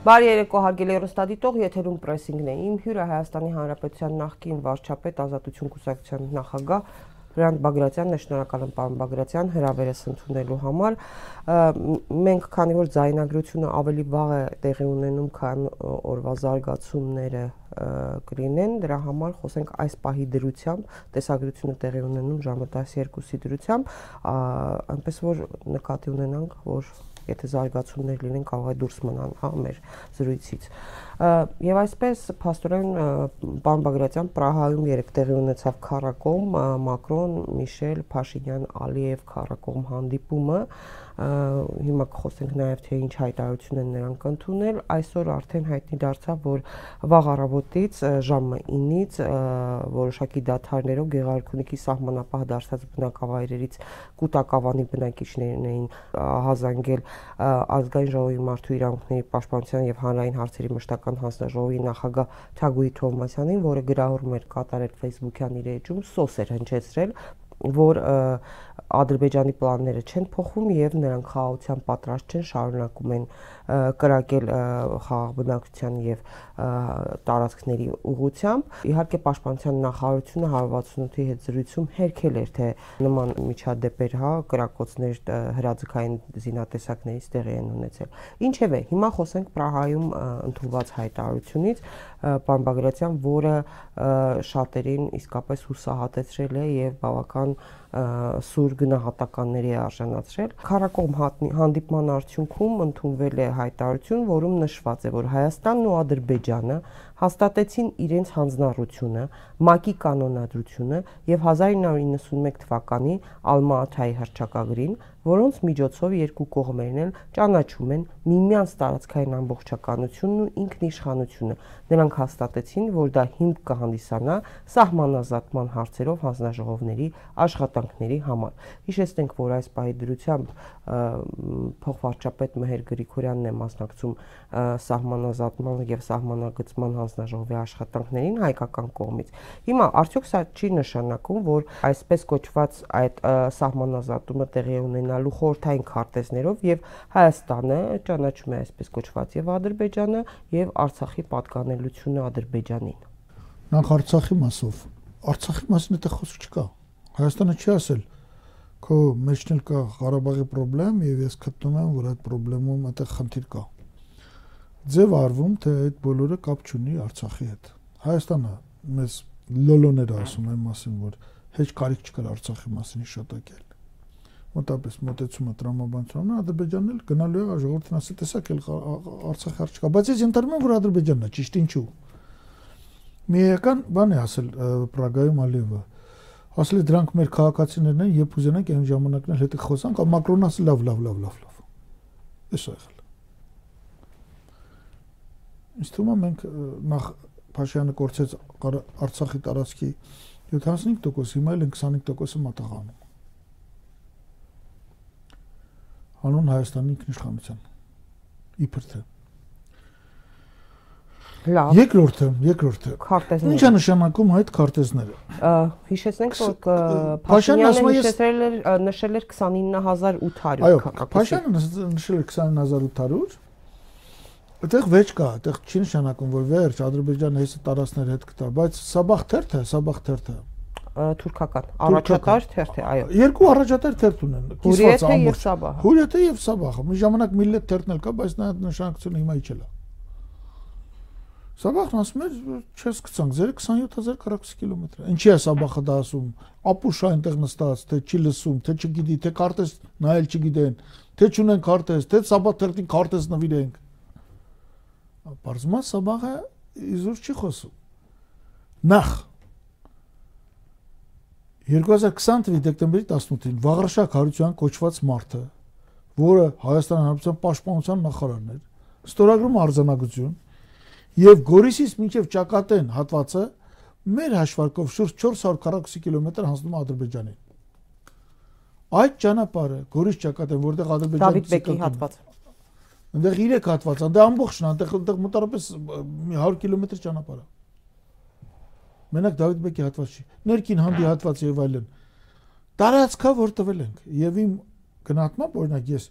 Բարի երեկո հարգելի ռոստադիտող, եթերում պրեսինգն է։ Իմ հյուրը Հայաստանի Հանրապետության նախկին վարչապետ Ազատություն կուսակցության նախագահ Հրանտ Բագրատյանն է, շնորհակալ եմ պարոն Բագրատյան հրավերս ընդունելու համար։ Մենք քանի որ զայնագրությունը ավելի վաղ է տեղի ունենում, քան օրվա զարգացումները կլինեն, դրա համար խոսենք այս պահի դրությամբ, տեսագրությունը տեղի ունենում ժամը 12-ի դրությամբ, այնպես որ նկատի ունենանք, որ եթե զարգացումներ լինեն, կարող է դուրս մնան, հա, մեր զրույցից։ Եվ այսպես փաստորեն պարոն Բագրատյան Պրահայում երեք տեղի ունեցավ քարակոմ Մակրոն, Միշել, Փաշինյան, Ալիև քարակոմ հանդիպումը, հիմա կխոսենք նաև թե ինչ հայտարարություն են նրանք ընդունել այսօր արդեն հայտնի դարձավ որ վաղ առավոտից ժամը 9-ից որոշակի դաթարներով Գեղարքունիքի սահմանապահ դարձած բնակավայրերից կൂട്ടակավանի բնակիչներն էին հազանգել ազգային ժողովի մարդու իրավունքների պաշտպանության եւ հանրային հարցերի մշտական հանձնաժողովի նախագահ Թագուհի Թովմասյանին, որը գրահորում էր կատարել Facebook-յան իր էջում, սոս էր հնչեցրել որ Ադրբեջանի պլանները չեն փոխվում եւ նրանք խաղաղության պատրաստ չեն շարունակում են կրակել խաղաղ բնակչության եւ տարածքների ուղությամբ իհարկե պաշտպանության նախարարությունը 168-ի հետ զրույցում հերքել էր թե նման միջադեպեր հա կրակոցներ հրաձգային զինատեսակներից տեղի են ունեցել ինչևէ հիմա խոսենք Պրահայում ընդունված հայտարարությունից պարոն Բագրատյան որը շատերին իսկապես հուսահատեցրել է եւ բավական սուր գնահատականների արժանացրել։ Քարակոմ հանդիպման արդյունքում ընդունվել է հայտարարություն, որում նշված է, որ Հայաստանն ու Ադրբեջանը հաստատեցին իրենց հանձնառությունը, ՄԱԿ-ի կանոնադրությունը եւ 1991 թվականի Ալմա-Աթայի հռչակագրին, որոնց միջոցով երկու կողմերն էլ ճանաչում են միմյանց տարածքային ամբողջականությունն ու ինքնիշխանությունը։ Նրանք հաստատեցին, որ դա հիմք կհանդիսանա սահմանազատման հարցերով հանձնաժողովների աշխատանքների համար։ Հիշեցնենք, որ այս պահի դրությամբ փոխվարչապետ Մհեր Գրիգորյանն է մասնակցում սահմանազատման եւ սահմանագծման հանձնաժողովի աշխատանքներին հայկական կողմից։ Հիմա արդյոք սա չի նշանակում, որ այսպես կոչված այդ սահմանազատումը տեղի ունենալու խորթային քարտեզներով եւ Հայաստանը ճանաչում է այսպես կոչված եւ Ադրբեջանը եւ Արցախի պատկանելությունը Ադրբեջանին։ Նախ Արցախի մասով Արցախի մասին այդտեղ խոսք չկա։ Հայաստանը չի ասել քո մեջն էլ կա Ղարաբաղի խնդրեմ եւ ես գտնում եմ որ այդ խնդրեմում այդտեղ խնդիր կա ձև արվում, թե այդ բոլորը կապ չունի Արցախի հետ։ Հայաստանը մեզ լոլոներ ասում են մասին, որ հեչ կարիք չկար Արցախի մասին հիշատակել։ Մոտապես մոտեցումը տրամաբանությունն Ադրբեջանն էլ գնալու է ժողովրդին ասի տեսակ էլ Արցախի հարց չկա, բայց ես ընտրում եմ որ Ադրբեջանն է, ճիշտ ինչու։ Միական բան է ասել Պրագայում Ալիևը։ Ասել է դրանք մեր քաղաքացիներն են, երբ ուզենանք այն ժամանակն էլ հետը խոսանք, Մակրոնը ասել լավ, լավ, լավ, լավ, լավ։ Էս է եղել։ Ինձ թվում է մենք նախ Փաշյանը կորցեց Արցախի տարածքի 75%, հիմա էլ 25%-ը մատաղանում։ Հանուն Հայաստանի ինքնիշխանության։ Իբր թե։ Լավ։ Երկրորդը, երկրորդը։ Քարտեզները։ Ինչ է նշանակում այդ քարտեզները։ Հիշեցնենք, որ Փաշինյանը նշել էր նշել էր 29800 Այո, Փաշյանը նշել էր 29800 Այդտեղ վեճ կա, այդտեղ չի նշանակում, որ վերջ Ադրբեջանը հեսը տարածքներ հետ կտա, բայց Սաբախ թերթը, Սաբախ թերթը թուրքական առաջատար թերթ է, այո։ Երկու առաջատար թերթ ունեն, կիսված ամբողջ։ Հուրիեթը եւ Սաբախը։ Մի ժամանակ Միլլետ թերթն էլ կա, բայց նա նշանակությունը հիմա իջել է։ Սաբախն ասում էր, չես գցանք, ձեր 27000 քառակուսի կիլոմետր։ Ինչի է Սաբախը դա ասում։ Ապուշա այնտեղ նստած, թե չի լսում, թե չգիտի, թե քարտեզ նայել չգիտեն, թե չունեն քարտեզ, թե Սաբախ թերթին քարտեզ նվիրենք։ Պարզմա Սաբաղը իզուր չի խոսում։ Նախ 2020 թվականի դեկտեմբերի 18-ին Վաղարշակ Հարությունյան կոչված մարդը, որը Հայաստան Հանրապետության պաշտպանության նախարարն էր, ստորագրում արձանագրություն եւ Գորիսից մինչեւ Ճակատեն հատվածը մեր հաշվարկով շուրջ 440 կիլոմետր հանձնում Ադրբեջանին։ Այդ ճանապարհը Գորիս Ճակատեն, որտեղ Ադրբեջանը Դավիթ Բեկի հատված Այնտեղ 3 հատված, այնտեղ ամբողջն, այնտեղ այնտեղ մոտարապես 100 կիլոմետր ճանապարհ է։ Մենակ Դավիթ Բեկի հատված չի։ Ներքին հանդի հատված եւ այլն։ Տարածքա որ տվել ենք եւ իմ գնահատմամբ օրինակ ես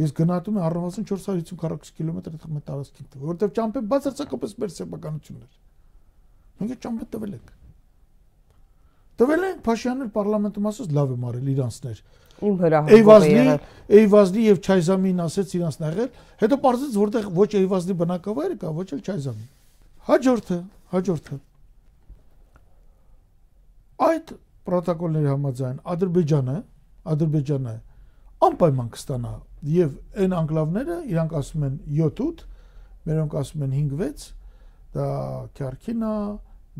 Ես գնահատում եմ առնվազն 450 քառակուսի կիլոմետր այդ տարածքին, որովհետև ճամփեն բացարձակապես մեր սեփականություններ։ Մենք ճամփը տվել ենք։ Տվել ենք Փաշյանն պարլամենտում ասած լավ եմ արել իրանցներ։ Իմ հրահանգով Էյվազլի, Էյվազլի եւ Չայզամին ասեց իրանց նեղել, հետո պարզեց որտեղ ոչ Էյվազլի բնակավայրը կա, ոչ էլ Չայզամի։ Հաջորդը, հաջորդը։ Այդ պրոտոկոլների համաձայն Ադրբեջանը, Ադրբեջանը անպայման կստանա եւ այն անկլավները իրանք ասում են 7-8, մերոնք ասում են 5-6, դա Քարքինա,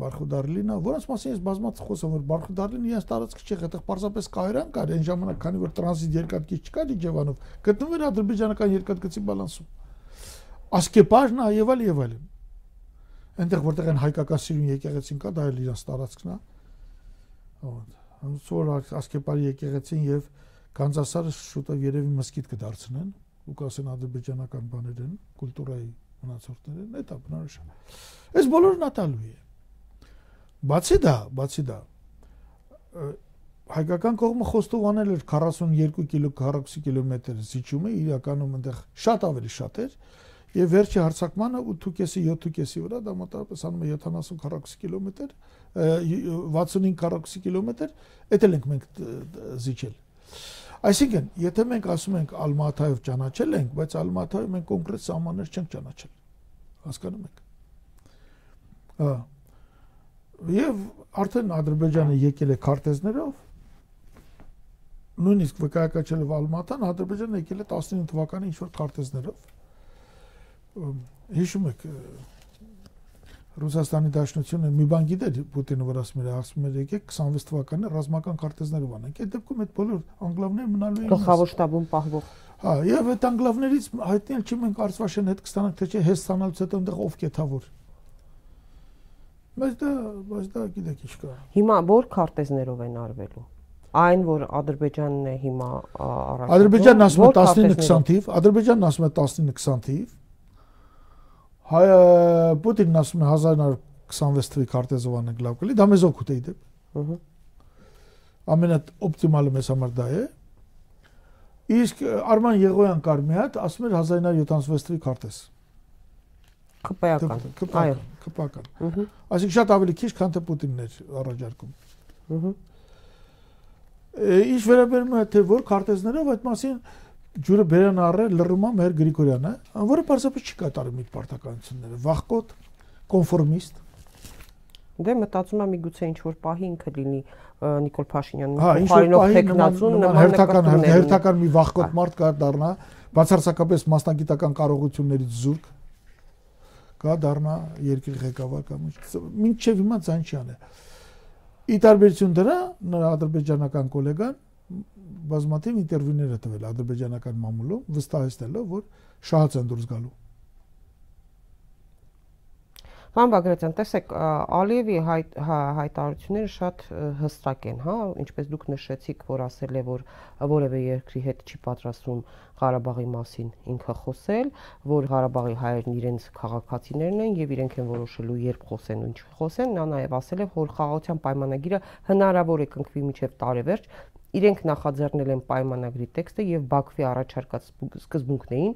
Բարխուդարլինա, որոնց մասին ես բազմաց խոսում որ Բարխուդարլինը իրենց տարածք չի, այդտեղ պարզապես կայրան կար, այն ժամանակ քանի որ տրանզիտ երկաթգիծ չկար Իջևանով, գտնվում էր ադրբեջանական երկաթգծի բալանսում։ Ասկեպարն եւ այլ եւ այլն։ Այնտեղ որտեղ են հայկական սիրուն եկեղեցին կա, դա էլ իրենց տարածքն է։ Հոտ։ Ոնց որ Ասկեպարի եկեղեցին եւ Կանզասարը շուտով երևի մսկիթ կդարձնեն ու կասեն ադրբեջանական բաներ են, կուլտուրայի մնացորդներ են, դա բնորոշ է։ Այս բոլորը նատալու է։ Բացի դա, բացի դա հայկական կողմը խոստով անել էր 42 կիլո քառակուսի կիլոմետր զիջումը իրականում այնտեղ շատ ավելի շատ էր եւ վերջի հարցակմանը 8.5-ի 7.5-ի վրա դա մոտավորապես անում է 70 քառակուսի կիլոմետր 65 քառակուսի կիլոմետր դա էլ ենք մենք զիջել Այսինքն, եթե մենք ասում ենք Ալմաթայով ճանաչել ենք, բայց Ալմաթայով մենք կոնկրետ սահմաններ չենք ճանաչել։ Հասկանում եք։ Հա։ Եվ արդեն Ադրբեջանը եկել է քարտեզներով նույնիսկ վկայակաչելով Ալմատան Ադրբեջանը եկել է 19 թվականի ինչ որ քարտեզներով հիշում եք Ռուսաստանի Դաշնությունը մի բան գիտեր Պուտինը որ ասում էր, ասում էր եկեք 26 թվականը ռազմական քարտեզներով անենք։ Այդ դեպքում այդ բոլոր անգլավները մնալու են գլխավոր շտաբում պահվող։ Հա, եւ այդ անգլավներից հայտնել չի մենք Արցվաշեն հետ կստանանք, թե չէ հես ստանալուց հետո այնտեղ ով կեթավոր։ Բայց դա, բայց դա գիտեք ինչ կա։ Հիմա որ քարտեզներով են արվելու այն որ Ադրբեջանն է հիմա առաջ Ադրբեջանն ասում է 19-20 թիվ, Ադրբեջանն ասում է 19-20 թիվ, հայ Պուտինն ասում է 1926 թվականի քարտեզովան ենք լավ կլի, դա մեզ օգուտ է իդեպ։ Ահա։ Ամենա օպտիմալը մեզ համար դա է։ Իսկ Արման Եղոյան կար մի հատ, ասում էր 1976 թվականի քարտեզ։ ԿՊԱ-ական։ Այո, ԿՊԱ-ական։ Ահա։ Այսինքն շատ ավելի քիչ, քան թե Պուտինն էր առաջարկում։ Ահա։ Ինչ վերաբերում է թե որ քարտեզներով այդ մասին ջուրը բերան առել լռումա մեր Գրիգորյանը, որը պարզապես չի կատարում իր պարտականությունները, վախկոտ, կոնֆորմիստ։ Դե մտածում եմ միգուցե ինչ որ պահի ինքը լինի Նիկոլ Փաշինյանը փոխարինող տեխնացուն նման հերթական հերթական մի վախկոտ մարդ կա դառնա բացարձակապես մասնագիտական կարողություններից զուրկ կա դառնա երկրի ղեկավար կամ ինչեւ հիմա ցան չի անել։ Ի տարբերություն դրա նրա ադրբեջանական գոլեգան բազմաթիվ ինտերվյուներ է տվել ադրբեջանական մամուլում վստահեցնելով որ շահած են դուրս գալու Պարոն Բագրատյան, տեսեք, Ալիևի հայտ, հա, հայտարարությունները շատ հստակ են, հա, ինչպես դուք նշեցիք, որ ասել է, որ որևէ երկրի հետ չի պատրաստվում Ղարաբաղի մասին ինքը խոսել, որ Ղարաբաղի հայերն իրենց քաղաքացիներն են եւ իրենք են որոշելու երբ խոսեն ու ինչ խոսեն, նա նաեւ ասել է, որ խաղաղության պայմանագիրը հնարավոր է կնքվի մինչեւ տարեվերջ, իրենք նախաձեռնել են պայմանագրի տեքստը եւ Բաքվի առաջարկած սկզբունքներին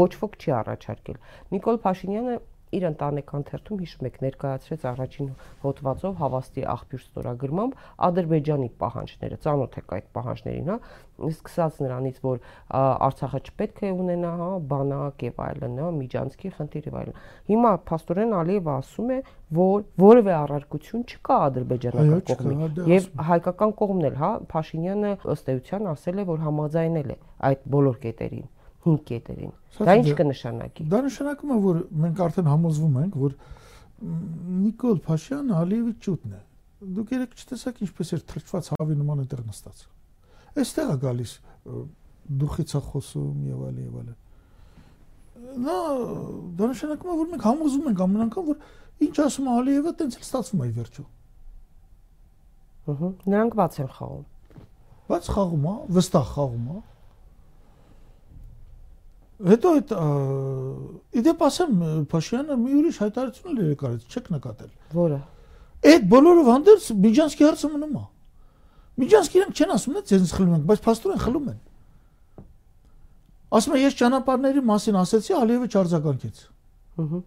ոչ ոք չի առաջարկել։ Նիկոլ Փաշինյանը իր ընտանեկան թերթում հիշում եք ներկայացրեց առաջին հոդվածով հավաստի աղբյուր ստորագրմամբ Ադրբեջանի պահանջները, ծանոթ եք այդ պահանջներին, հա, սկսած նրանից, որ Արցախը չպետք է ունենա, հա, բանակ եւ այլն, հա, Միջանցքի խնդիր եւ այլն։ Հիմա Փաստորեն Ալիևը ասում է, որ որևէ առարկություն չկա ադրբեջանական կողմի եւ հայկական կողմն էլ, հա, Փաշինյանը ըստ էության ասել է, որ համաձայնել է այդ բոլոր կետերին 5 կետերին։ Դա ինչ կնշանակի։ Դա նշանակում է, որ մենք արդեն համոզվում ենք, որ Նիկոլ Փաշյանը Ալիևի ճուտն է։ Դուք երեք չտեսաք ինչպես էր թրջված հավի նման այդտեղ նստած։ Այստեղ է գալիս դուխից է խոսում եւ այլ եւ այլ։ Նա դա նշանակում է, որ մենք համոզվում ենք ամեն անգամ, որ ինչ ասում է Ալիևը, տենց էլ ստացվում է վերջո։ Ահա, նրանք բաց են խաղում։ Բաց խաղում է, վստահ խաղում է Հետո այդ իդեպ ասեմ Փաշյանը մի ուրիշ հայտարարություն էլ եկարեց, չեք նկատել։ Որը։ Այդ բոլորով հանդերձ Միջանսկի հարցը մնում է։ Միջանսկի իրենք չեն ասում, նա ձեզ խլում են, բայց փաստորեն խլում են։ Ասում է ես ճանապարհների մասին ասեցի, Ալիևը չարձագանքեց։ Ահա։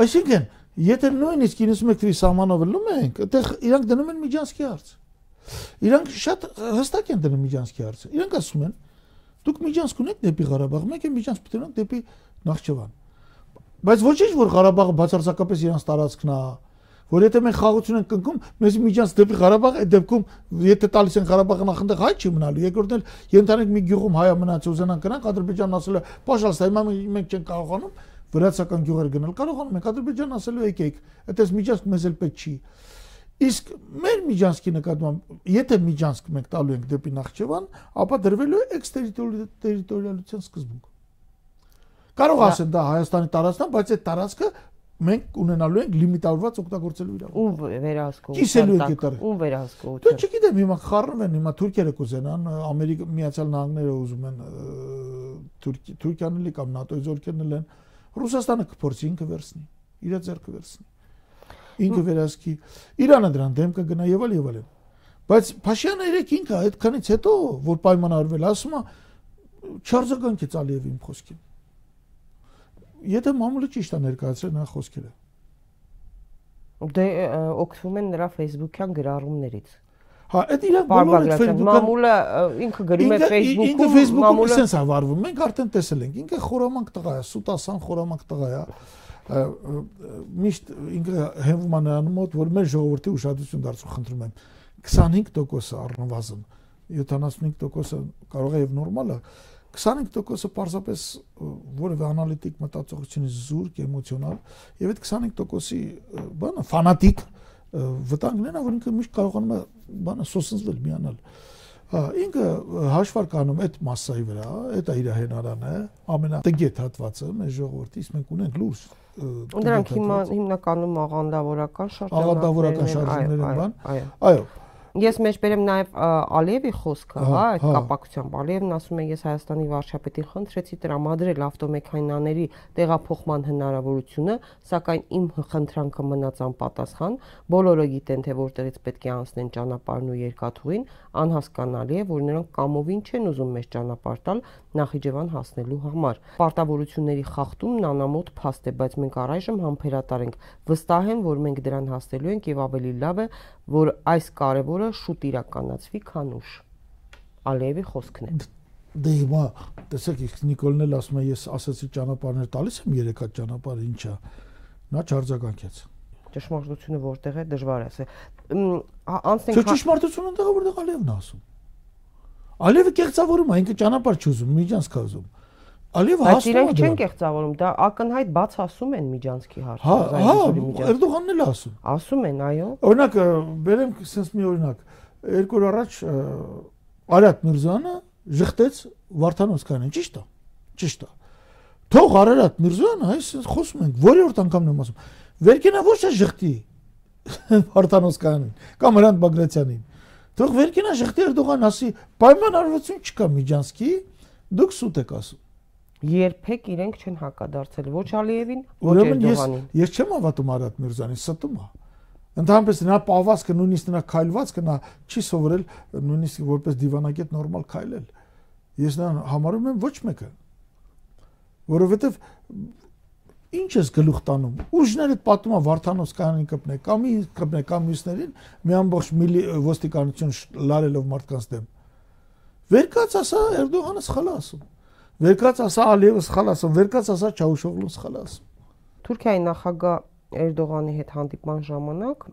Այսինքն, եթե նույնիսկ 91 թվի սահմանով լում ենք, այդտեղ իրանք դնում են Միջանցքի հարց։ Իրանք շատ հստակ են դնում Միջանցքի հարցը։ Իրանք ասում են, դուք Միջանցք ունեք դեպի Ղարաբաղ, մեկ է Միջանցք պետք է դեպի Նախճեվան։ Բայց ոչինչ որ Ղարաբաղը բացարձակապես իրանց տարածքն է, որ եթե մենք խաղություն ենք կնքում, մեզ միջանց դեպի Ղարաբաղ, այդ դեպքում եթե տալիս են Ղարաբաղը նախնդեղ հայ չի մնալու, երկրորդն էլ ենթանենք մի գյուղում հայա մնաց ուզենան գնանք, Ադրբեջանն ասել է, «Պաշալստա, հիմա մենք չենք կարողանում վրացական գյուղեր գնել, կարողանում ենք Ադրբեջանն ասել է, «Եկեք, այդպես միջանց մեզ էլ պետք չի»։ Իսկ մեր Միջանցքի նկատմամբ, եթե Միջանցք մենք տալու ենք դեպի Նախճեվան, ապա դրվելու է էքստերիտորիալության սկզբունք։ Կարող ասեն դա Հայաստանի տարածքն է, բայց այդ տարածքը մենք ունենալու ենք լիմիտավորված օգտագործելու իրավունք։ Ում վերահսկողություն։ Կիսելու այդտեղ։ Ում Դու վերահսկողություն։ չգիտեմ, հիմա խառնում են, հիմա թուրքերը կուզենան, Ամերիկա Միացյալ Նահանգները ուզում են Թուրքի Թուրքիան էլի կամ ՆԱՏՕ-ի զորքերն էլ են։ Ռուսաստանը կփորձի ինքը վերցնի, իր ձեռքը վերցնի։ Ինքը վերահսկի։ Իրանը դրան դեմ կգնա եւ այլ եւ այլն։ Բայց Փաշյանը երեք ինքը այդքանից հետո, որ պայմանավորվել, ասում է չարձագանքեց Ալիևի իմ խոսքին եթե մամուլը ճիշտ է ներկայացրել նրա խոսքերը։ Դե օգտվում են նրա Facebook-յան գրառումներից։ Հա, այդ իրանք բոլորը Facebook-ան մամուլը ինքը գրում է Facebook-ում, ինքը Facebook-ում sense է վարվում։ Մենք արդեն տեսել ենք, ինքը խորամանկ տղա է, սուտասան խորամանկ տղա է միշտ ինքը հենվում է նրան մոտ, որ մեր ժողովրդի ուշադրություն դարձու խնդրում եմ. 25%-ը առնվազն 75%-ը կարող է եւ նորմալ է 25%-ը պարզապես որևէ անալիտիկ մտածողությունից զուրկ, էմոցիոնալ եւ այդ 25%-ի բանը ֆանատիկ վտանգներն է, որ ինքը միշտ կարողանում է բանը սոսնձվել միանալ։ Հա, ինքը հաշվար կանում այդ massայի վրա, դա իր հենարանը, ամենատգետ հատվածը մեր ժողովրդից մենք ունենք լուրջ Դրանք հիմա հիմնականում աղանդավորական շարժումներ են։ Աղանդավորական շարժումներ են, բան։ Այո Ես մեջբերեմ նաև Ալիևի խոսքը, հա, այդ կապակցությամբ։ Ալիևն ասում է, ես Հայաստանի վարչապետին խնդրեցի տրամադրել ավտոմեքենաների տեղափոխման հնարավորությունը, սակայն իմ խնդրանքը մնաց անպատասխան։ Բոլորը գիտեն, թե որտեղից պետք է անցնեն ճանապարհն ու երկաթուղին, անհասկանալի է, որ նրանք կամովին չեն ուզում մեզ ճանապարհ տալ Նախիջևան հասնելու համար։ Պարտավորությունների խախտումն անամոթ փաստ է, բայց մենք առայժմ համբերատար ենք։ Վստահ եմ, որ մենք դրան հասնելու ենք եւ ավելի լավ է, որ այս կարևոր որը շուտ իրականացվի, քան ուշ։ Ալիևի խոսքն է։ Դե հիմա տեսեք, Նիկոլն էլ ասում է, ես ասացի ճանապարհներ տալիս եմ երեք հատ ճանապարհ ինչա։ Նա չարձագանքեց ճշմարտությունը որտեղ է դժվար է ասել։ Անցնենք Չէ, ճշմարտությունը այնտեղ որտեղ Ալիևն ասում։ Ալիևը կեղծավորում է, ինքը ճանապարհ չուզում, միջանցք ուզում։ Ալիևը հասնում է։ Բայց իրենք չեն կեղծավորում, դա ակնհայտ բաց ասում են Միջանցքի հարցը։ Հա, հա, Էրդողանն էլ ասում։ Ասում են, այո։ Օրինակ, բերեմ sense մի օրինակ։ Երկու օր առաջ Արադ Միրզյանը ժխտեց Վարդանոսյանին, ճիշտ է։ Ճիշտ է։ Թող Արարատ Միրզյանը, այս խոսում ենք, որի որ անգամն եմ ասում։ Վերկենա ոչ թե ժխտի Վարդանոսյանին կամ Հրանտ Բագրատյանին։ Թող Վերկենա ժխտի Էրդողան ասի, պայմանավորություն չկա Միջանցքի, դուք սուտ եք ասում երբեք իրենք չեն հակադարձել ոչ Ալիևին, ոչ Էրդողանին։ Ես չեմ հավատում Արադ Միրզյանին, ստում է։ Ընդհանրապես նրա պահվածքը, նույնիսկ նրա քայլվածքը նա չի սովորել նույնիսկ որպես դիվանագետ նորմալ քայլել։ Ես նրան համարում եմ ոչ մեկը։ Որովհետև ինչ ես գլուխ տանում։ Ուժները պատում է Վարդանոս կանին կպնե, կամ ի կպնե կամ մյուսներին մի ամբողջ միլի ոստիկանություն լարելով մարդկանց դեմ։ Վերկաց ասա Էրդողանը սխալ ասում։ ვერკაც ასე ალიევს ხალასო, ვერკაც ასე ჩაუშოვლოს ხალასო. თურქაინა ხაგა Էրդողանի հետ հանդիպման ժամանակ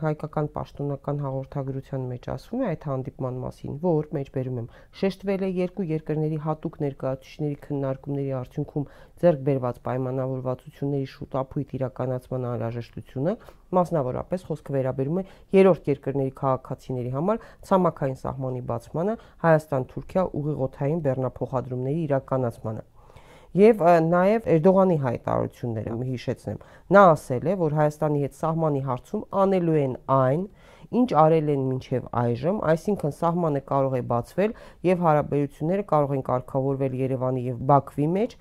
հայկական պաշտոնական հաղորդագրության մեջ ասվում է այդ հանդիպման մասին, որ մեջբերում եմ. Շեշտվել է երկու երկրների հատուկ ներկայացուցիչների քննարկումների արդյունքում ձեռք բերված պայմանավորվածությունների շուտ ապույտ իրականացման անհրաժեշտությունը, մասնավորապես խոսքը վերաբերում է երրորդ երկրների քաղաքացիների համար ցամաքային սահմանի բացմանը Հայաստան-Թուրքիա ուղիղօթային բեռնափոխադրումների իրականացմանը եւ նաեւ Էրդողանի հայտարարությունները հիշեցնեմ։ Նա ասել է, որ Հայաստանի հետ սահմանի հարցում անելու են այն, ինչ արել են մինչև այժմ, այսինքն սահմանը կարող է բացվել եւ հարաբերությունները կարող են կարգավորվել Երևանի եւ Բաքվի մեջ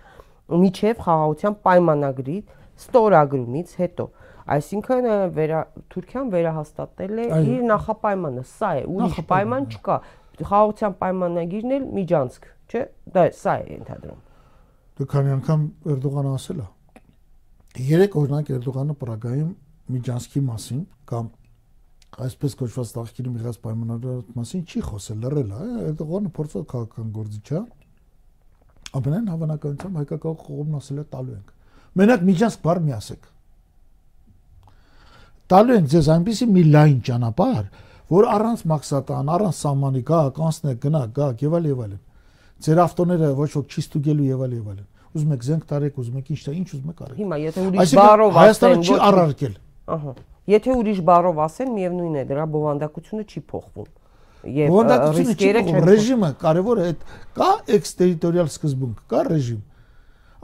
միջև խաղաղության պայմանագրի ստորագրումից հետո այսինքն վերա Թուրքիան վերահաստատել է իր նախապայմանը սա է ուրիշ պայման չկա խաղաղության պայմանագիրն էլ միջանցք, չէ՞։ Դա սա է ընդհանրում։ Դու քանի անգամ Էրդողանը ասել է։ Երեք օրինակ Էրդողանը Պրագայում միջանցքի մասին կամ այսպես կոչված տախկիրի մի հատ պայմանագրի մասին չի խոսել, լռել է, Էրդողանը փորձել քաղաքական գործիչ է։ Ամենայն հավանականությամբ հայկական կողմն ասել է տալու ենք։ Մենակ միջանցք բառ մի ասեք։ Տալու ենք ձեզ այնպեսի մի լայն ճանապարհ, որ առանց մաքսատան, առանց սահմանի գա, կանցնեք, գնա, գա, եւ այլ եւ այլն։ Ձեր ավտոները ոչ ոք չի ստուգելու եւ այլ եւ այլն։ Ուզում եք զենք տարեք, ուզում եք ինչ տա, ինչ ուզում եք արեք։ Հիմա եթե ուրիշ բառով ասեն, Հայաստանը չի առարկել։ Ահա։ Եթե ուրիշ բառով ասեն, միևնույն է, դրա բովանդակությունը չի փոխվում։ Եվ ռիսկերը չեն ռեժիմը կարևոր է այդ կա էքստերիտորիալ սկզբունք, կա ռեժիմ։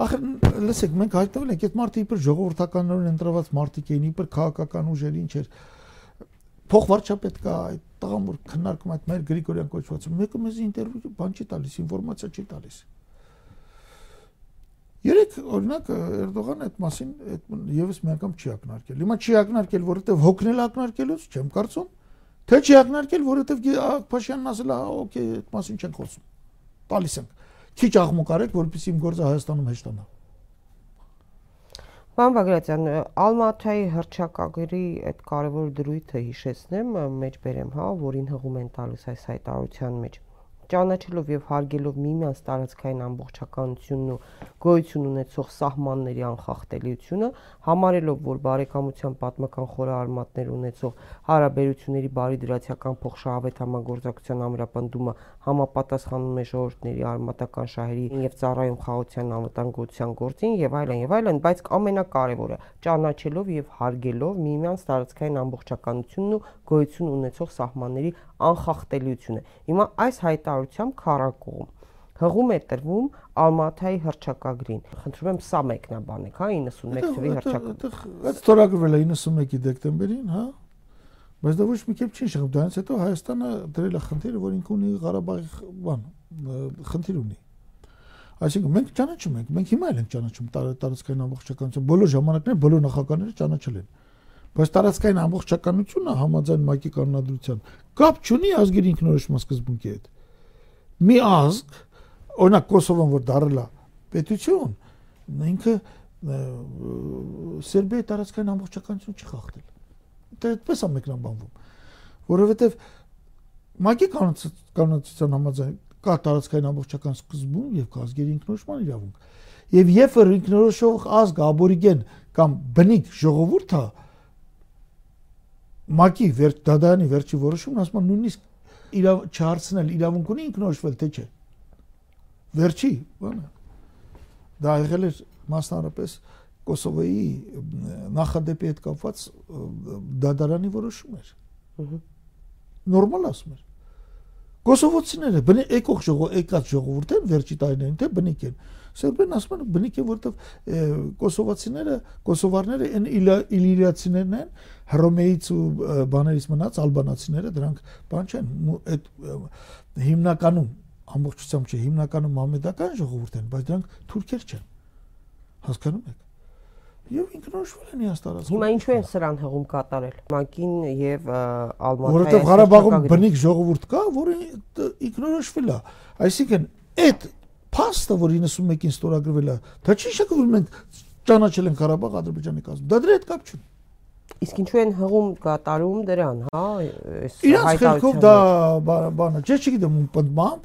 Ախր լսեք, մենք հայտնվել ենք այդ մարտի իբր ժողովրդականորեն ընտրված մարտիկ էին, իբր քաղաքական ուժեր ինչ էր։ Փող վարչապետ կա, այդ տղան որ քննարկում այդ մեր Գրիգորյան կոչվածը, մեկը մեզ ինտերվյու բան չի տալիս, ինֆորմացիա չի տալիս։ Երեք օրինակ Էրդողանը այդ մասին այդ եւս մի անգամ չի ակնարկել։ Հիմա չի ակնարկել, որովհետեւ հոգնել ակնարկելուց չեմ կարծում, թե չի ակնարկել, որովհետեւ Փաշյանն ասել է, օքեյ, այդ մասին չենք խոսում։ Տալիս ենք։ Քիչ աղմուկ արեք, որպեսզի իմ գործը Հայաստանում հեշտանա։ Պարոն Բագրատյան, Ալմաթայի հրճակագրի այդ կարևոր դրույթը հիշեցնեմ, մեջ բերեմ, հա, որին հղում են տալիս այս հայտարարության մեջ ճանաչելով եւ հարգելով միմյանց տարածքային ամբողջականությունն ու գոյություն ունեցող սահմանների անխախտելիությունը, համարելով, որ բարեկամության պատմական խորհարմատներ ունեցող հարաբերությունների բարի դրացիական փոխշահավետ համագործակցության ամրապնդումը համապատասխանում է ժողովրդների արմատական շահերի եւ ծառայում խաղաղության անվտանգության գործին եւ այլն եւ այլն, բայց ամենակարևորը ճանաչելով եւ հարգելով միմյանց տարածքային ամբողջականությունն ու գոյություն ունեցող սահմանների անխախտելիությունը։ Հիմա այս հայտարարությամբ քարակողմ հղում է տրվում Ալմաթայի հրճակագրին։ Խնդրում եմ սա մեկնաբանեք, հա 91 թվի հրճակագիր։ Այդ ստորագրվել է 91-ի դեկտեմբերին, հա։ Բայց դա ոչ մի կերպ չի շղում, դրանից հետո Հայաստանը դրել է խնդիրը, որ ինքը ունի Ղարաբաղի բան, խնդիր ունի։ Այսինքն մենք ճանաչում ենք, մենք հիմա էլ ենք ճանաչում տարածքային ամբողջականություն, բոլոր ժամանակները բոլոր նախագահները ճանաչել են։ Բայց տարածքային ամբողջականությունը համաձայն ՄԱԿ-ի կանոնադրության կապ չունի ազգերի ինքնորոշման սկզբունքի հետ։ Մի ազգ, օրինակ Կոսովոն որ դարել է պետություն, ինքը Սերբիայի տարածքային ամբողջականություն չի խախտել։ Դա այդպես է մեկնաբանվում, որովհետև ՄԱԿ-ի կանոնադրության համաձայն կա տարածքային ամբողջական սկզբունք եւ ազգերի ինքնորոշման իրավունք։ Եվ երբ որ ինքնորոշող ազգը աբորիգեն կամ բնիկ ժողովուրդ է, ՄԱԿ-ի վերջ դադարանի վերջի որոշումն ասում է նույնիսկ իրավ չհարցնել իրավունք ունի ինքնորոշվել թե չէ։ Վերջի, բանը։ Դա եղել էր մասնարարպես Կոսովոյի նախադեպի հետ կապված դադարանի որոշում էր։ Նորմալ ասում էր։ Կոսովոցիները բնի եկող ժողով եկած ժողովուրդ են վերջի տարիներին թե բնիկ են։ Սերբերն ասում են բնիկ է որովհետև կոսովացիները, կոսովարները այն իլիրիացիներն են, հռոմեից ու բաներից մնաց ալբանացիները, դրանք բան չեն, այդ հիմնականում ամբողջությամբ չէ, հիմնականում մամեդական ժողովուրդ են, բայց դրանք թուրքեր չեն։ Հասկանում եք եւ ինքնորոշվել են տարածքում։ Հիմա ինչու են սրան հղում կատարել։ Մակին եւ Ալմատայի Որովհետեւ Ղարաբաղում բնիկ ժողովուրդ կա, որը ինքնորոշվել է։ Այսինքն այդ փաստը, որ 91-ին ստորագրվել է, դա չի շակվում մենք ճանաչել ենք Ղարաբաղ Ադրբեջանի կազմում։ Դա դրա հետ կապ չունի։ Իսկ ինչու են հղում կատարում դրան, հա, այս հայտարարությունը։ Իրանց քերքով դա բանը, չէ, չգիտեմ ում պնդմամբ,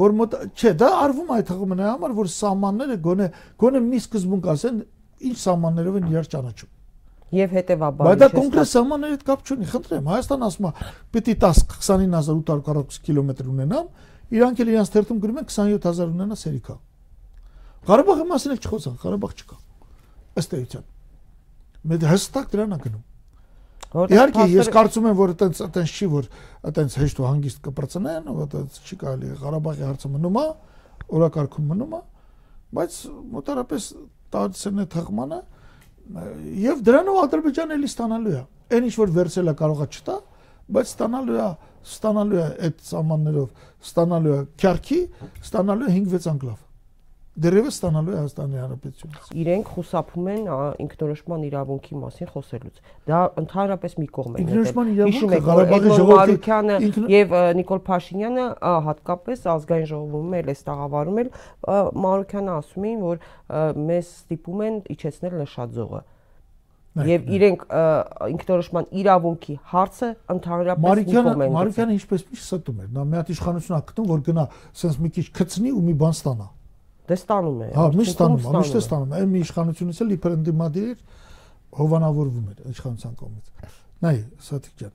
որ մոտ չէ, դա արվում այդ հղումը նրա համար, որ սահմանները գոնե գոնե մի սկզբունք ասեն, ինչ սահմաններով են իրար ճանաչում։ Եվ հետեւաբար Բայց դա կոնկրետ սահմանների հետ կապ չունի, խնդրեմ, Հայաստան ասում է, պիտի 10 29840 կիլոմետր ունենամ, իրանք էլ իրանք թերթում գրում են 27000 ունենա սերիկա։ Ղարաբաղի մասին էլ չխոսան, Ղարաբաղ չկա։ Ըստ էության։ Մենք հստակ դրան ենք գնում։ Իհարկե, ես կարծում եմ, որ այտենց այտենց չի, որ այտենց հեշտ ու հանգիստ կպրծնեն, այտենց չի կարելի Ղարաբաղի հարցը մնում է, օրակարգում մնում է, բայց մոտարապես տալսն է թղմանը եւ դրանով Ադրբեջանը էլի ստանալու է։ Այն ինչ որ վերցել է կարողա չտա, բայց ստանալու է, ստանալու է այդ սահմաններով, ստանալու է քյարքի, ստանալու է 5-6 անկլավ։ դերևս ստանալու է Հայաստանի Հանրապետությունից։ Իրենք խուսափում են ինքնորոշման իրավունքի մասին խոսելուց։ Դա ընդհանրապես մի կողմ է։ Ինքնորոշման իրավունքը Ղարաբաղի ժողովրդի եւ Նիկոլ Փաշինյանը հատկապես ազգային ժողովում էլ էս տաղավարում էլ Մարուկյանը ասում էին, որ մեզ ստիպում են իջեցնել նշաձողը։ Եվ իրենք ինքնորոշման իրավունքի հարցը ընդհանրապես մի կողմ են։ Մարուկյանը ինչպես միշտ ստում էր։ Նա մի հատ իշխանություն ա գտնում, որ գնա, sense մի քիչ քծնի ու մի բան ստանա։ Դե ստանում է։ Հա, միշտ ստանում է, միշտ է ստանում։ Այն մի իշխանությունից էլ իբր ընդդիմադիր հովանավորվում էր իշխանության կողմից։ Նայ, Սաթիկ ջան,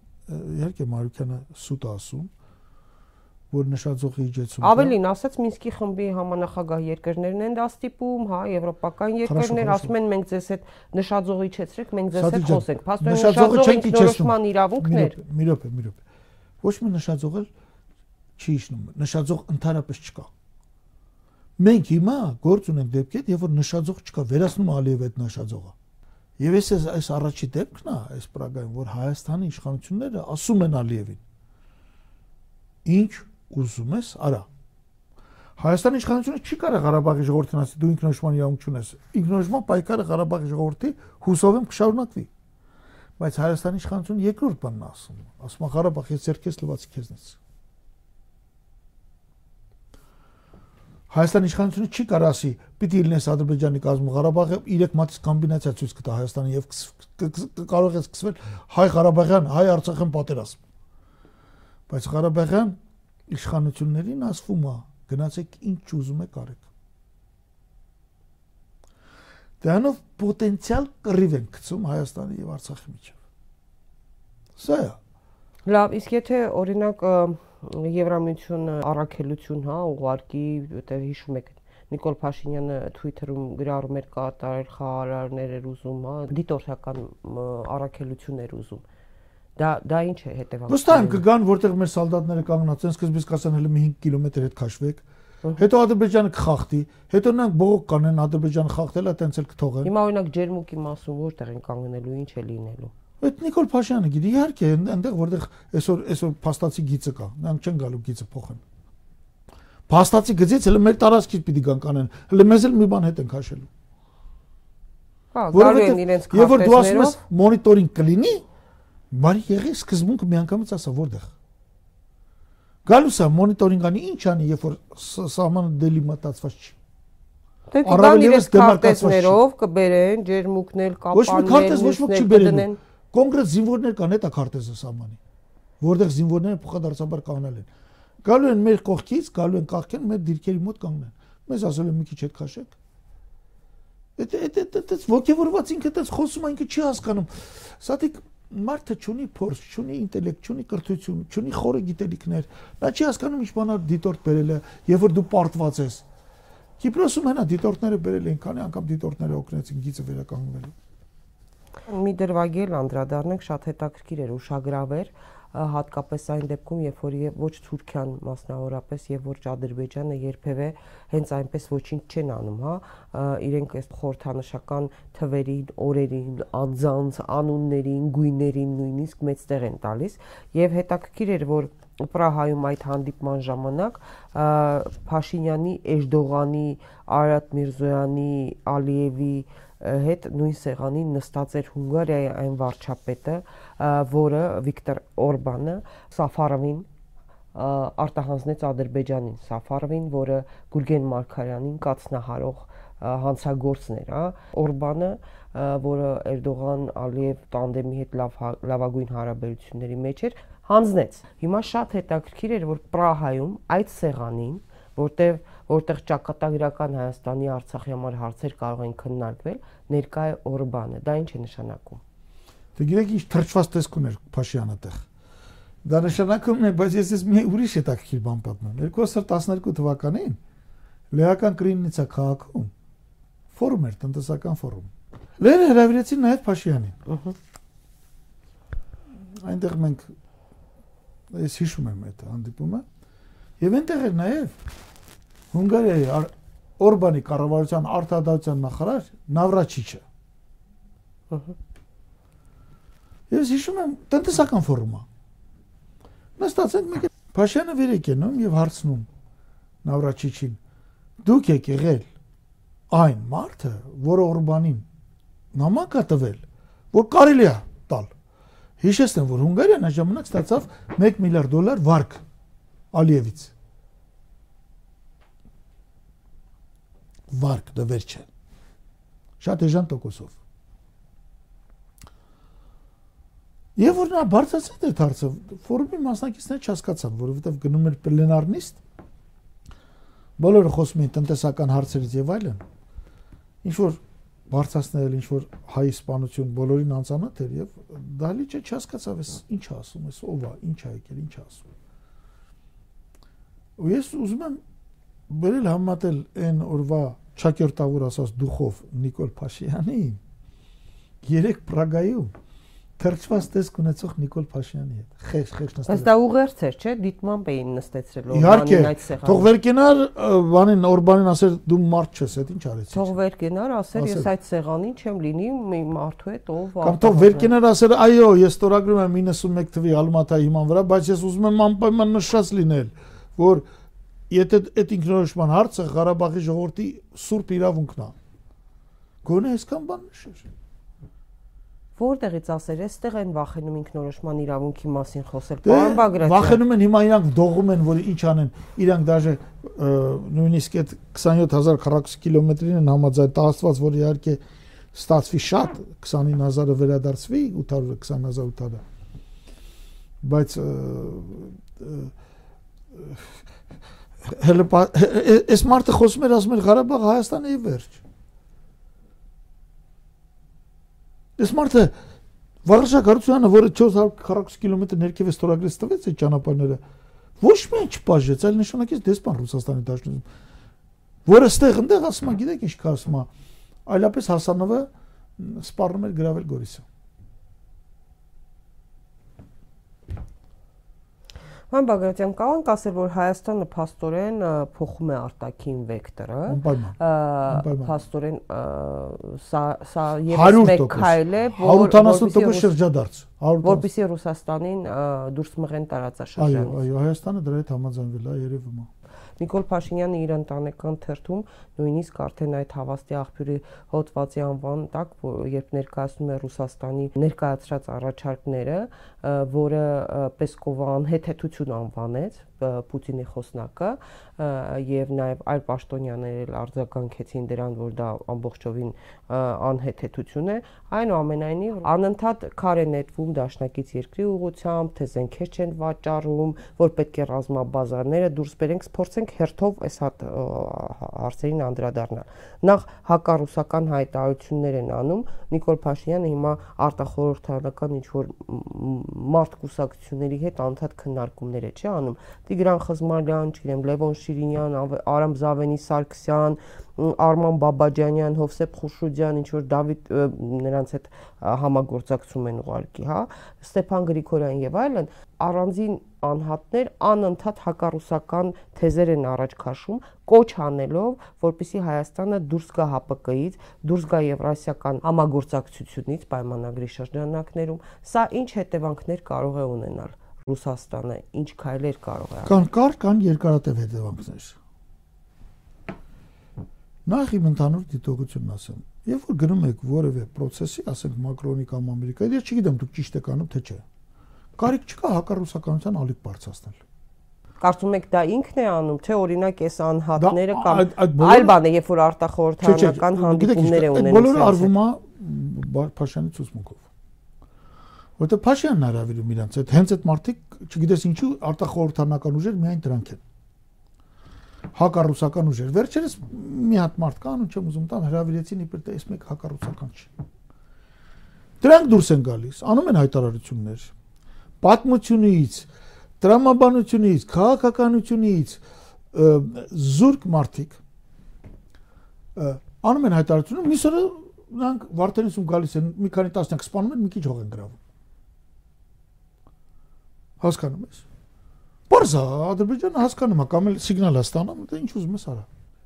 իհարկե Մարուկյանը սուտ ասում, որ նշաձողի իջեցումը Ավելին ասած Մինսկի խմբի համանախագահ երկրներն են դա ստիպում, հա, եվրոպական երկրներ ասում են մենք ձեզ հետ նշաձող իջեցրեք, մենք ձեզ հետ խոսենք։ Փաստորեն նշաձողը ինքնորոշման իրավունքներ։ Մի րոպե, մի րոպե։ Ոչ մի նշաձող էլ չի իջնում։ Նշաձող ընդհանրապես չկա։ Մենք հիմա գործ ունենք դեպքեր, երբ որ նշաձող չկա, վերացնում Ալիև այդ նշաձողը։ Եվ այս այս առաջի դեպքն է, այս Պրագայում, որ Հայաստանի իշխանությունները ասում են Ալիևին. Ինչ ուզում ես, արա։ Հայաստանի իշխանությունը չի կարող Ղարաբաղի ժողովրդին ասի դու ինքնորոշման իրավունք ունես։ Ինքնորոշման պայքարը Ղարաբաղի ժողովրդի հուսով եմ կշարունակվի։ Բայց Հայաստանի իշխանությունը երկրորդ բանն ասում։ Ասում է Ղարաբաղի ցերկես լվացի քեզնից։ Հայաստանի իշխանությունը չի կարող ասի, պիտի լինես Ադրբեջանի կազմում Ղարաբաղը 3 մատից կոմբինացիա ցույց կտա Հայաստանի եւ կարող է սկսվել հայ Ղարաբաղյան, հայ Արցախյան պատերազմ։ Բայց Ղարաբաղյան իշխանություններին ասվում է, գնացեք ինչ ուզում եք արեք։ Դրանով պոտենցիալ կռիվ են գցում Հայաստանի եւ Արցախի միջեւ։ Սա է։ Լավ, իսկ եթե օրինակ Եվրամիությունը առաքելություն, հա, ուղարկի, որտեղ հիշում եք Նիկոլ Փաշինյանը Twitter-ում գրառում էր կատարել խաղարարներ էր ուզում, հա, դիտորդական առաքելություն էր ուզում։ Դա դա ինչ է հետևանքը։ Վստահ եմ կգան, որտեղ մեր սալդատները կանգնած են, սկզբից կասեն հələ մի 5 կիլոմետր հետ քաշվեք։ Հետո Ադրբեջանը կխախտի, հետո նրանք բողոք կանեն Ադրբեջանը խախտել է, տենց էլ կթողեն։ Հիմա օրինակ ջերմուկի մասում որտեղ են կանգնելու, ինչ է լինելու։ Այդ Նիկոլ Փաշյանը գիտի, իհարկե, այնտեղ որտեղ այսօր այսօր փաստացի գիծը կա, նրանք չեն գալու գիծը փոխեն։ Փաստացի գծից հələ մեր տարածքից պիտի գան կանեն, հələ մեզ էլ մի բան հետ են քաշելու։ Հա, գալու են իրենց քարտեզներով։ Եվ որ դու ասում ես մոնիտորինգ կլինի, բարի եղի սկզբունքը միանգամից ասա որտեղ։ Գալուս է մոնիտորինգ անի ինչ անի, երբ որ սահմանը դելիմատացված չի։ Դե կգան իրենց քարտեզներով կբերեն, ջերմուկներ, կապանել, ոչ մի քարտեզ ոչ ոք չի բերելու կոնկրետ զինվորներ կան հետա քարտեզը սահմանի որտեղ զինվորները փոխադարձաբար կանգնել են գալու են մեր կողքից գալու են կախքեն մեր դիրքերի մոտ կանգնեն մեզ ասել են մի քիչ հետ քաշեք այդ այդ այդ ոգևորված ինքը այդպես խոսում է ինքը չի հասկանում սատիկ մարդը ճունի փորձ, ճունի ինտելեկտ, ճունի կրթություն, ճունի խորը գիտելիքներ։ Նա չի հասկանում ինչ բանա դիտորդ բերել է, եւ որ դու պարտված ես։ Կիպրոսում հենա դիտորդները բերել են, քանի անգամ դիտորդները օգնեցին գիծը վերականգնելու մի դրվագի էլ անդրադառնենք շատ հետաքրքիր էր ուշագրավեր հատկապես այն դեպքում, երբ որ ոչ Թուրքիան մասնավորապես եւ ոչ Ադրբեջանը երբևէ հենց այնպես ոչինչ չեն անում, հա, իրենք այս խորհրդանշական թվերին, օրերին, անձանց, անուններին, գույներին նույնիսկ մեծ տեղ են տալիս եւ հետաքրքիր էր, որ Պրահայում այդ հանդիպման ժամանակ Փաշինյանի, Էժդողանի, Արարատ Միրզոյանի, Ալիևի հետ նույն սեղանին նստած էր Հունգարիայի այն վարչապետը, որը Վիկտոր Օրբանը Սաֆարովին արտահանձնեց Ադրբեջանին, Սաֆարովին, որը Գուրգեն Մարկարյանին կացնահարող հանցագործն էր, հա, Օրբանը, որը Էրդողան Ալիև տանդեմի հետ լավ հա, լավագույն հարաբերությունների մեջ էր, հանձնեց։ Հիմա շատ հետաքրքիր էր, որ Պրահայում այդ սեղանին, որտեղ որտեղ ճակատագրական Հայաստանի Արցախի համար հարցեր կարող են քննարկվել, ներկա է Օրբանը։ Դա ինչ է նշանակում։ Դե գիտեք ինչ թրջված տեսք ուներ Փաշյանը տեղ։ Դա նշանակում է, բայց ես ես մի ուրիշ հետաքրքիր բան պատմեմ։ 2012 թվականին Լեհական Կրիննիցա քաղաքում ֆորում էր, տնտեսական ֆորում։ Լերը հրավիրեցին նաև Փաշյանին։ Ահա։ Այնտեղ մենք ես հիշում եմ այդ հանդիպումը եւ այնտեղ էր նաև Հունգարիայի Օրբանի կառավարության արտադրության նախարար Նավրաչիչը։ Ահա։ Ես հիշում եմ տնտեսական ֆորումը։ Նստած ենք մենք Փաշյանը վեր է կենում եւ հարցնում Նավրաչիչին. Դուք եք եղել այն մարդը, որը Օրբանին նամակ է տվել, որ կարելի է տալ։ Հիշեցնեմ, որ Հունգարիան այն ժամանակ ստացավ 1 միլիարդ դոլար վարկ Ալիևից։ Վարկ դվեր չէ։ Շատ էժան տոկոսով։ Եվ որ նա բարձրացրեց այդ հարցը, ֆորումի մասնակիցները չհասկացան, որովհետև գնում էր պլենարնիստ, բոլորը խոսում էին տնտեսական հարցերից եւ այլն։ Ինչ որ բարձրացնել ինչ որ հայ իսպանություն բոլորին անծանոթ էր եւ դալիճը չհասկացավ էս ինչ ասում էս ով է ինչ է եկել ինչ ասում ու ես ուզում եմ բերել համատել այն օրվա ճակերտավոր ասած դուխով Նիկոլ Փաշյանին երեք Պրագայում թրջված տեսք ունեցող Նիկոլ Փաշյանի հետ։ Խեշ, խեշ նստել։ Բայց դա ուղերձ էր, չէ՞, դիտմամբ էին նստեցրել Օրբանին այդ սեղանը։ Թող վերկենար, բանին Օրբանին ասեր դու մարդ չես, այդ ինչ արեցի։ Թող վերկենար, ասեր ես այդ սեղանին չեմ լինի մի մարդու հետ, ով Կամ թող վերկենար ասեր, այո, ես ստորագրում եմ 91 թվի Ալմատայի հիման վրա, բայց ես ուզում եմ անպայման նշած լինել, որ եթե այդ ինքնորոշման հարցը Ղարաբաղի ժողովրդի սուրբ իրավունքն է։ Գոնե այսքան բան նշեր որտեղից ասեր, այստեղ են վախենում ինքնորոշման իրավունքի մասին խոսել։ դե, Պարոն Բագրատյան։ Վախենում են հիմա իրանք դողում են, որ ինչ անեն։ Իրանք դաժե նույնիսկ այդ 27000 քառակուսի կիլոմետրին են համաձայն տասված, որ իհարկե ստացվի շատ 29000-ը վերադարձվի 800 20800-ը։ Բայց հələ այս մարդը խոսում էր ասում էր Ղարաբաղ Հայաստանը եւ վերջ։ Այս մարդը Վարշակարությանը, որը 440 կիլոմետր ներքև է ստորագրեց տվեց այդ ճանապարհները, ոչ միայն չբաժեց, այլ նշանակեց դեսպան Ռուսաստանի Դաշնությունում, որը ստեղ ընդեղ ասում է, գիտեք ինչ կա ասում է, այլապես Հասանովը սպառնում էր գրավել Գորիսը։ Ման Բագրատյան կարող ասել, որ Հայաստանը փաստորեն փոխում է արտաքին վեկտորը։ Փաստորեն սա սա եւս մեկ քայլ է, որ 180% շրջադարձ։ Որպեսզի Ռուսաստանին դուրս մղեն տարածաշրջանից։ Այո, այո, Հայաստանը դրա հետ համաձայնվել է երևում է։ Նիկոլ Փաշինյանը իր ընտանեկան թերթում նույնիսկ արդեն այդ հավաստի աղբյուրի հոդվածի անվան տակ, երբ ներկայացնում է Ռուսաստանի ներկայացրած առաջարկները, որը Պեսկովը անհեթեթություն անվանեց, Պուտինի խոսնակը եւ նաեւ այլ պաշտոնյաներ էլ արձագանքեցին դրան, որ դա ամբողջովին անհեթեթություն է, այնուամենայնիվ անընդհատ քար է նետվում դաշնակից երկրի ուղությամբ, թե զենքեր չեն վաճառում, որ պետք է ռազմաբազաները դուրս բերենք, փորձենք հերթով այս հատ հարցերին անդրադառնալ։ Նախ հակառուսական հայտարարություններ են անում Նիկոլ Փաշինյանը հիմա արտախորհրդանական ինչ որ մարդ կուսակցությունների հետ անդադ քննարկումներ է չի անում Տիգրան Խզմալյան, չգիտեմ, Լևոն Շիրինյան, Արամ Զավենի Սարգսյան, Արման Բաբաջանյան, Հովսեփ Խուշուդյան, ինչ որ Դավիթ նրանց հետ համագործակցում են ուղարկի, հա, Ստեփան Գրիգորյան եւ այլն, առանձին անհատներ անընդհատ հակառուսական թեզեր են առաջ քաշում, կոչ անելով, որպիսի Հայաստանը դուրս գա ՀԱՊԿ-ից, դուրս գա Եվրասիական համագործակցությունից պայմանագրի շրջանակներում։ Սա ինչ հետևանքներ կարող է ունենալ Ռուսաստանը ինչ քայլեր կարող է կան կար կան երկարատև հետևանքներ նախ իմ ընդհանուր դիտողությունն ասեմ երբ որ գնում եք որևէ process-ի ասենք մակրոնի կամ ամերիկայի ես չգիտեմ դուք ճիշտ եք անում թե չէ կարիք չկա հակառուսականության ալիք բարձրացնել Կարծում եք դա ինքն է անում, թե օրինակ այս անհատները կամ այլ բան է, երբ որ արտախորհրդանական հանդիպումներ է ունենում։ Բոլորը արվում է Փաշյանի ցուցմունքով որովհետեւ Փաշյանն հravirում իրանց այդ հենց այդ մարտիկ չգիտես ինչու արտախորհրդանական ուժեր միայն դրանք են հակառուսական ուժեր վերջերս մի հատ մարդ կա անուն չեմ ուզում տան հravirեցին իբր թե այս մեկ հակառուսական չի դրանք դուրս են գալիս անում են հայտարարություններ պատմությունից տրամաբանությունից քաղաքականությունից զուրկ մարդիկ անում են հայտարարություն միսը նրանք վարդենիսում գալիս են մի քանի տասնյակ սպանում են մի քիչ հող են գրավում Հասկանում ես։ Պարզա Ադրբեջանը հասկանում է կամ էլ սիգնալ է ստանում, դա ինչ ուզում ես արա։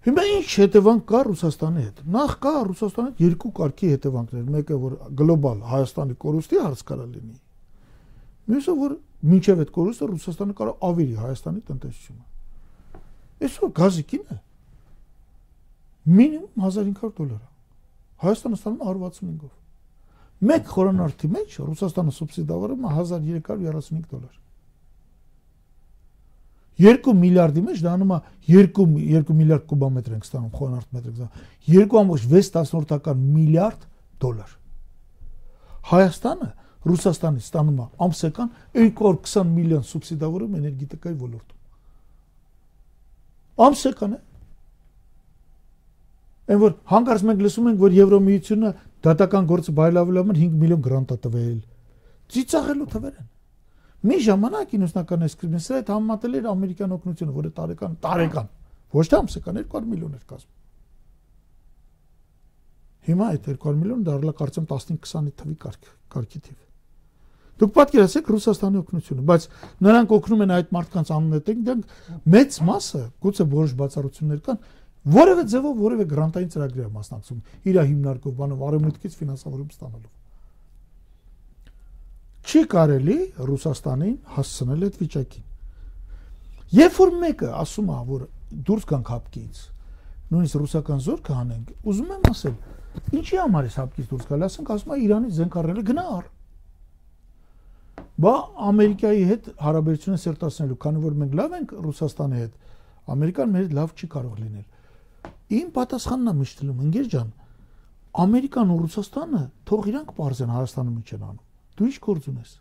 Հիմա ինչ հետևանք կա Ռուսաստանի հետ։ Նախ կա Ռուսաստանի երկու կարգի հետևանքներ, մեկը որ գլոբալ Հայաստանի կորուստի հարց կարա լինի։ Մյուսը որ մինչև այդ կորուստը Ռուսաստանը կարող ավերի Հայաստանի տնտեսությունը։ Այսօր գազիկին է։ Մինիմում 1500 դոլար է։ Հայաստանը ստանում 165-ով։ Մեկ խորանարդի մեջ Ռուսաստանը սուբսիդավորում է 1335 դոլար։ 2 միլիարդի մեջ դառնում է 2 2 միլիարդ կուբամետր ենք ստանում խորանարդ մետրը։ 2.6 միլիարդ դոլար։ Հայաստանը Ռուսաստանից ստանում է ամսական 220 միլիոն սուբսիդավորում էներգետիկայի ոլորտում։ Ամսական է։ Այն որ հանկարծ մենք լսում ենք, որ Եվրոմիությունը դատական գործը բայլավելու համար 5 միլիոն գրանտ է տվել։ Ծիծաղելու թվեր են։ Մի ժամանակ 90-ական էսկրիմին սա այդ համատել էր ամերիկյան օգնությունը, որը տարեկան տարեկան ոչ թե ամսական 200 միլիոն էր կազմում։ Հիմա այդ 200 միլիոն դառնա կարծեմ 15-20-ի թվի կարգ, կարգի թիվ։ Դուք պատկերացեք Ռուսաստանի օգնությունը, բայց նրանք օգնում են այդ մարդկանց անունետենք, դրանք մեծ մասը, գուցե որոշ բացառություններ կան, որևէ ձևով որևէ գրանտային ծրագրի է մասնակցում իր հիմնարկով բանով արևմուտքից ֆինանսավորում ստանալու։ Չի կարելի Ռուսաստանին հասցնել այդ վիճակին։ Երբ որ մեկը ասում է, որ դուրս գանք հապկից, նույնիսկ ռուսական զորքը հանենք, ուզում եմ ասել, ինչի համար է հապկից դուրս գալ, ասենք ասում է Իրանից զենք առնելը գնա առ Բա Ամերիկայի հետ հարաբերությունը սերտացնելու, քանի որ մենք լավ ենք Ռուսաստանի հետ, Ամերիկան մեր լավ չի կարող լինել։ Իմ պատասխանն է միշտ լում, ընկեր ջան, Ամերիկան ու Ռուսաստանը թող իրանք բարձեն Հայաստանը ինչ են անում։ Դու ինչ գործ ունես